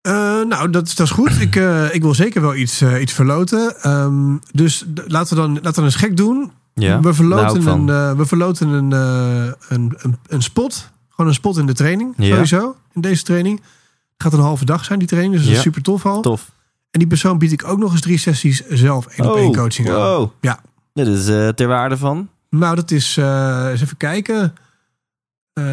Eh, nou, dat, is- dat is goed. [CLEARS THROAT] Ik, eh, ik wil zeker wel iets, eh, iets verloten. Ehm, dus laten we dan laten we eens gek doen. Ja, we, verloten een, eh, we verloten een, eh, een, een, een spot. Gewoon een spot in de training. Ja. Sowieso. In deze training. Gaat een halve dag zijn, die training. Dus dat Ja. is super tof al. Tof. En die persoon bied ik ook nog eens drie sessies zelf één op één coaching aan. Oh, wow. Ja. Dit is eh, ter waarde van? Nou, dat is, eh, eens even kijken. Eh,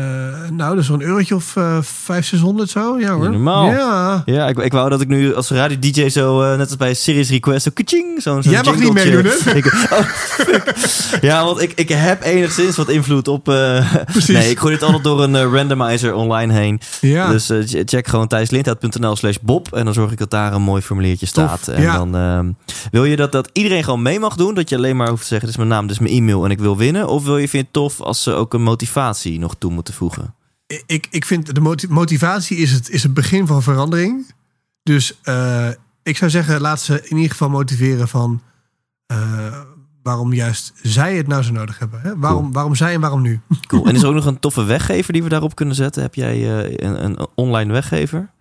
nou, is zo'n eurotje of eh 500, 600 zo. Ja hoor. Niet normaal. Ja. Ja, ik, ik wou dat ik nu als radio-dj zo, eh, net als bij Series Request, zo kaching, zo'n zo'n Jij mag niet meedoen, hè? Oh, ja, want ik, ik heb enigszins wat invloed op... eh, Precies. Nee, ik gooi dit altijd door een randomizer online heen. Ja. Dus ch- check gewoon thijslindhout.nl slash bob. En dan zorg ik dat daar een mooi formuliertje Tof, staat. En ja. dan ehm, wil je dat, dat iedereen gewoon mee mag doen. Dat je alleen maar hoeft te zeggen, dit is mijn naam, dit is mijn e-mail en ik wil winnen. Of wil je vind je het tof als ze ook een motivatie nog toe moeten voegen? ik, ik vind de moti- motivatie is het, is het begin van verandering. Dus eh, ik zou zeggen, laat ze in ieder geval motiveren van... eh, waarom juist zij het nou zo nodig hebben. Hè? Waarom, waarom zij en waarom nu? Cool. En is er ook [LAUGHS] nog een toffe weggever die we daarop kunnen zetten? Heb jij eh, een, een online weggever?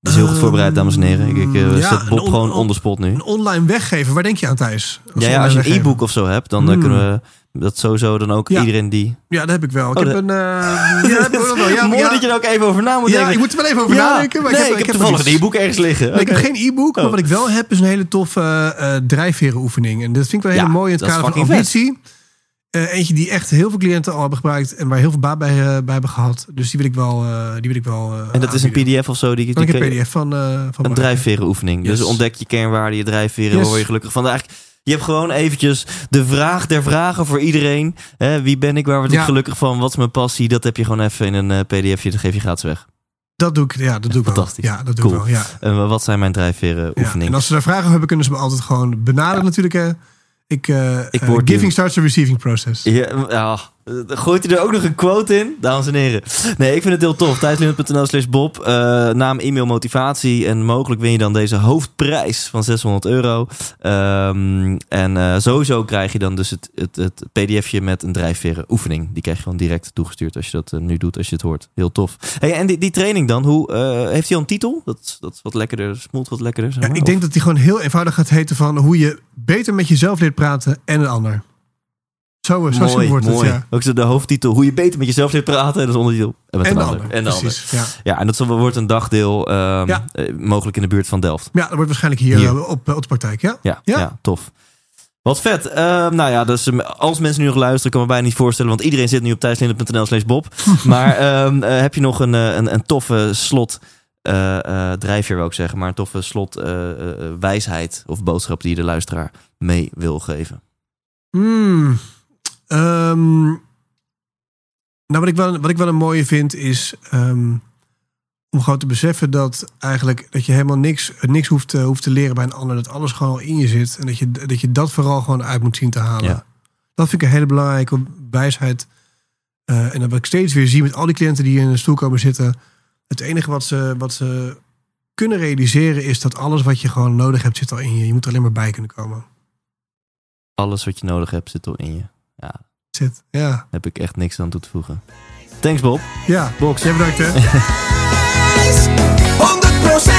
Dat is heel goed voorbereid, dames en heren. Ik, ik ja, zet Bob on- gewoon on- on the spot nu. Een online weggever, waar denk je aan Thijs? Ja, ja, als je een e-book of zo hebt, dan eh, Hmm. kunnen we dat sowieso dan ook Ja. iedereen die... Ja, dat heb ik wel. Ik Oh, heb dat- een... eh, ja, heb ik ook wel. Ja, [LAUGHS] Mooi ja, dat je er ook even over na moet ja, denken. ik moet er wel even over Ja, nadenken. Maar nee, ik heb, ik heb toevallig een iets. e-book ergens liggen. Ik heb geen e-book, maar Oh. wat ik wel heb is een hele toffe eh, drijfverenoefening. En dat vind ik wel heel Ja, mooi in het kader van ambitie. Eh, eentje die echt heel veel cliënten al hebben gebruikt en waar heel veel baat bij, eh, bij hebben gehad. Dus die wil ik wel. eh, die wil ik wel eh, En dat is een pdf of zo? Die, die ik kun een pdf van, eh van Een drijfverenoefening. Yes. Dus ontdek je kernwaarden, je drijfveren, Yes. word je gelukkig van. Eigenlijk, je hebt gewoon eventjes de vraag der vragen voor iedereen. Hè, wie ben ik, waar word ik Ja. gelukkig van, wat is mijn passie? Dat heb je gewoon even in een eh, pdfje, dat geef je gratis weg. Dat doe ik, ja, dat doe ik wel. Fantastisch. Ja, dat doe Cool. ik wel. Ja. En wat zijn mijn drijfveren Ja. oefeningen? En als ze daar vragen over hebben, kunnen ze me altijd gewoon benaderen natuurlijk. Hè. Ik, eh, Ik eh, word giving starts the receiving process. Ja, ja, eh, gooit hij er ook nog een quote in? Dames en heren. Nee, ik vind het heel tof. Thijslindert.nl slash Bob. Eh, naam, e-mail, motivatie. En mogelijk win je dan deze hoofdprijs van 600 euro. Ehm, en eh, sowieso krijg je dan dus het, het, het pdfje met een drijfveren oefening. Die krijg je gewoon direct toegestuurd als je dat nu doet, als je het hoort. Heel tof. Hey, en die, die training dan, hoe, heeft hij al een titel? Dat, dat is wat lekkerder, smoelt wat lekkerder. Zeg Ja, maar, ik denk dat die gewoon heel eenvoudig gaat heten van hoe je beter met jezelf leert praten en een ander. Zo, zo mooi, wordt mooi. het, ja. Ook zo de hoofdtitel, hoe je beter met jezelf leert praten. En dat is ondertitel. En met En een de ander. ander. En de ander. Ja. Ja, en dat wordt een dagdeel, ehm, Ja. eh, mogelijk in de buurt van Delft. Ja, dat wordt waarschijnlijk hier, Hier. eh, Op, op de praktijk, ja? Ja, tof. Wat vet. Ehm, nou ja, dus ehm, als mensen nu nog luisteren, kan me bijna niet voorstellen, want iedereen zit nu op thijslindert.nl slash Bob. [LAUGHS] maar eh, heb je nog een, eh, een, een toffe slot, eh eh drijfveer wil ik zeggen, maar een toffe slot eh, eh, wijsheid of boodschap die je de luisteraar mee wil geven? Hmm. Ehm, nou, wat ik, wel, wat ik wel een mooie vind is ehm, om gewoon te beseffen dat eigenlijk dat je helemaal niks, niks hoeft, te, hoeft te leren bij een ander. Dat alles gewoon al in je zit. En dat je dat, je dat vooral gewoon uit moet zien te halen. Ja. Dat vind ik een hele belangrijke wijsheid. Eh, en dat wat ik steeds weer zie met al die cliënten die in een stoel komen zitten. Het enige wat ze, wat ze kunnen realiseren is dat alles wat je gewoon nodig hebt zit al in je. Je moet er alleen maar bij kunnen komen. Alles wat je nodig hebt zit al in je. Ja, Zit. Ja. heb ik echt niks aan toe te voegen. Thanks Bob. Ja. Box. Jij bedankt hè. [LAUGHS] 100% wijs!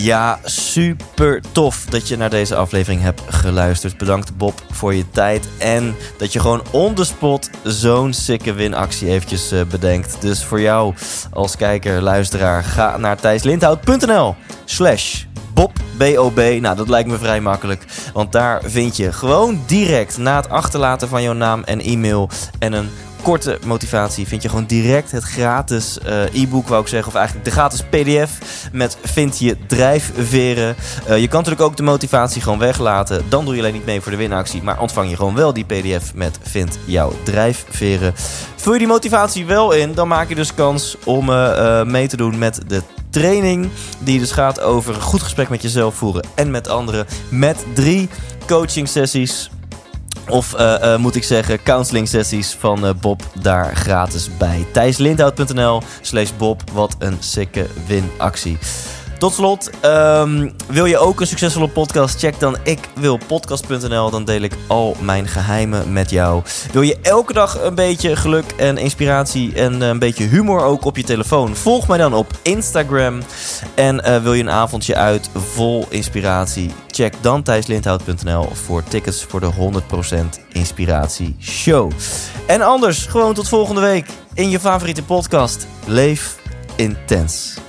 Ja, super tof dat je naar deze aflevering hebt geluisterd. Bedankt Bob voor je tijd en dat je gewoon on the spot zo'n sikke winactie eventjes eh, bedenkt. Dus voor jou als kijker, luisteraar, ga naar thijslindhout.nl slash Bob. Nou, dat lijkt me vrij makkelijk. Want daar vind je gewoon direct na het achterlaten van jouw naam en e-mail en een korte motivatie vind je gewoon direct het gratis eh, e-book, wou ik zeggen. Of eigenlijk de gratis pdf met vind je drijfveren. Eh, je kan natuurlijk ook de motivatie gewoon weglaten. Dan doe je alleen niet mee voor de winactie. Maar ontvang je gewoon wel die pdf met vind jouw drijfveren. Vul je die motivatie wel in, dan maak je dus kans om eh, mee te doen met de training. Die dus gaat over een goed gesprek met jezelf voeren en met anderen. Met drie coaching sessies. Of eh, eh, moet ik zeggen, counseling sessies van eh, Bob daar gratis bij. Thijslindhout.nl slash Bob. Wat een sikke winactie. Tot slot, ehm, wil je ook een succesvolle podcast? Check dan ikwilpodcast.nl. Dan deel ik al mijn geheimen met jou. Wil je elke dag een beetje geluk en inspiratie en eh, een beetje humor ook op je telefoon? Volg mij dan op Instagram. En eh, wil je een avondje uit vol inspiratie? Check dan thijslindhout.nl voor tickets voor de 100% inspiratie show. En anders, gewoon tot volgende week in je favoriete podcast. Leef intens.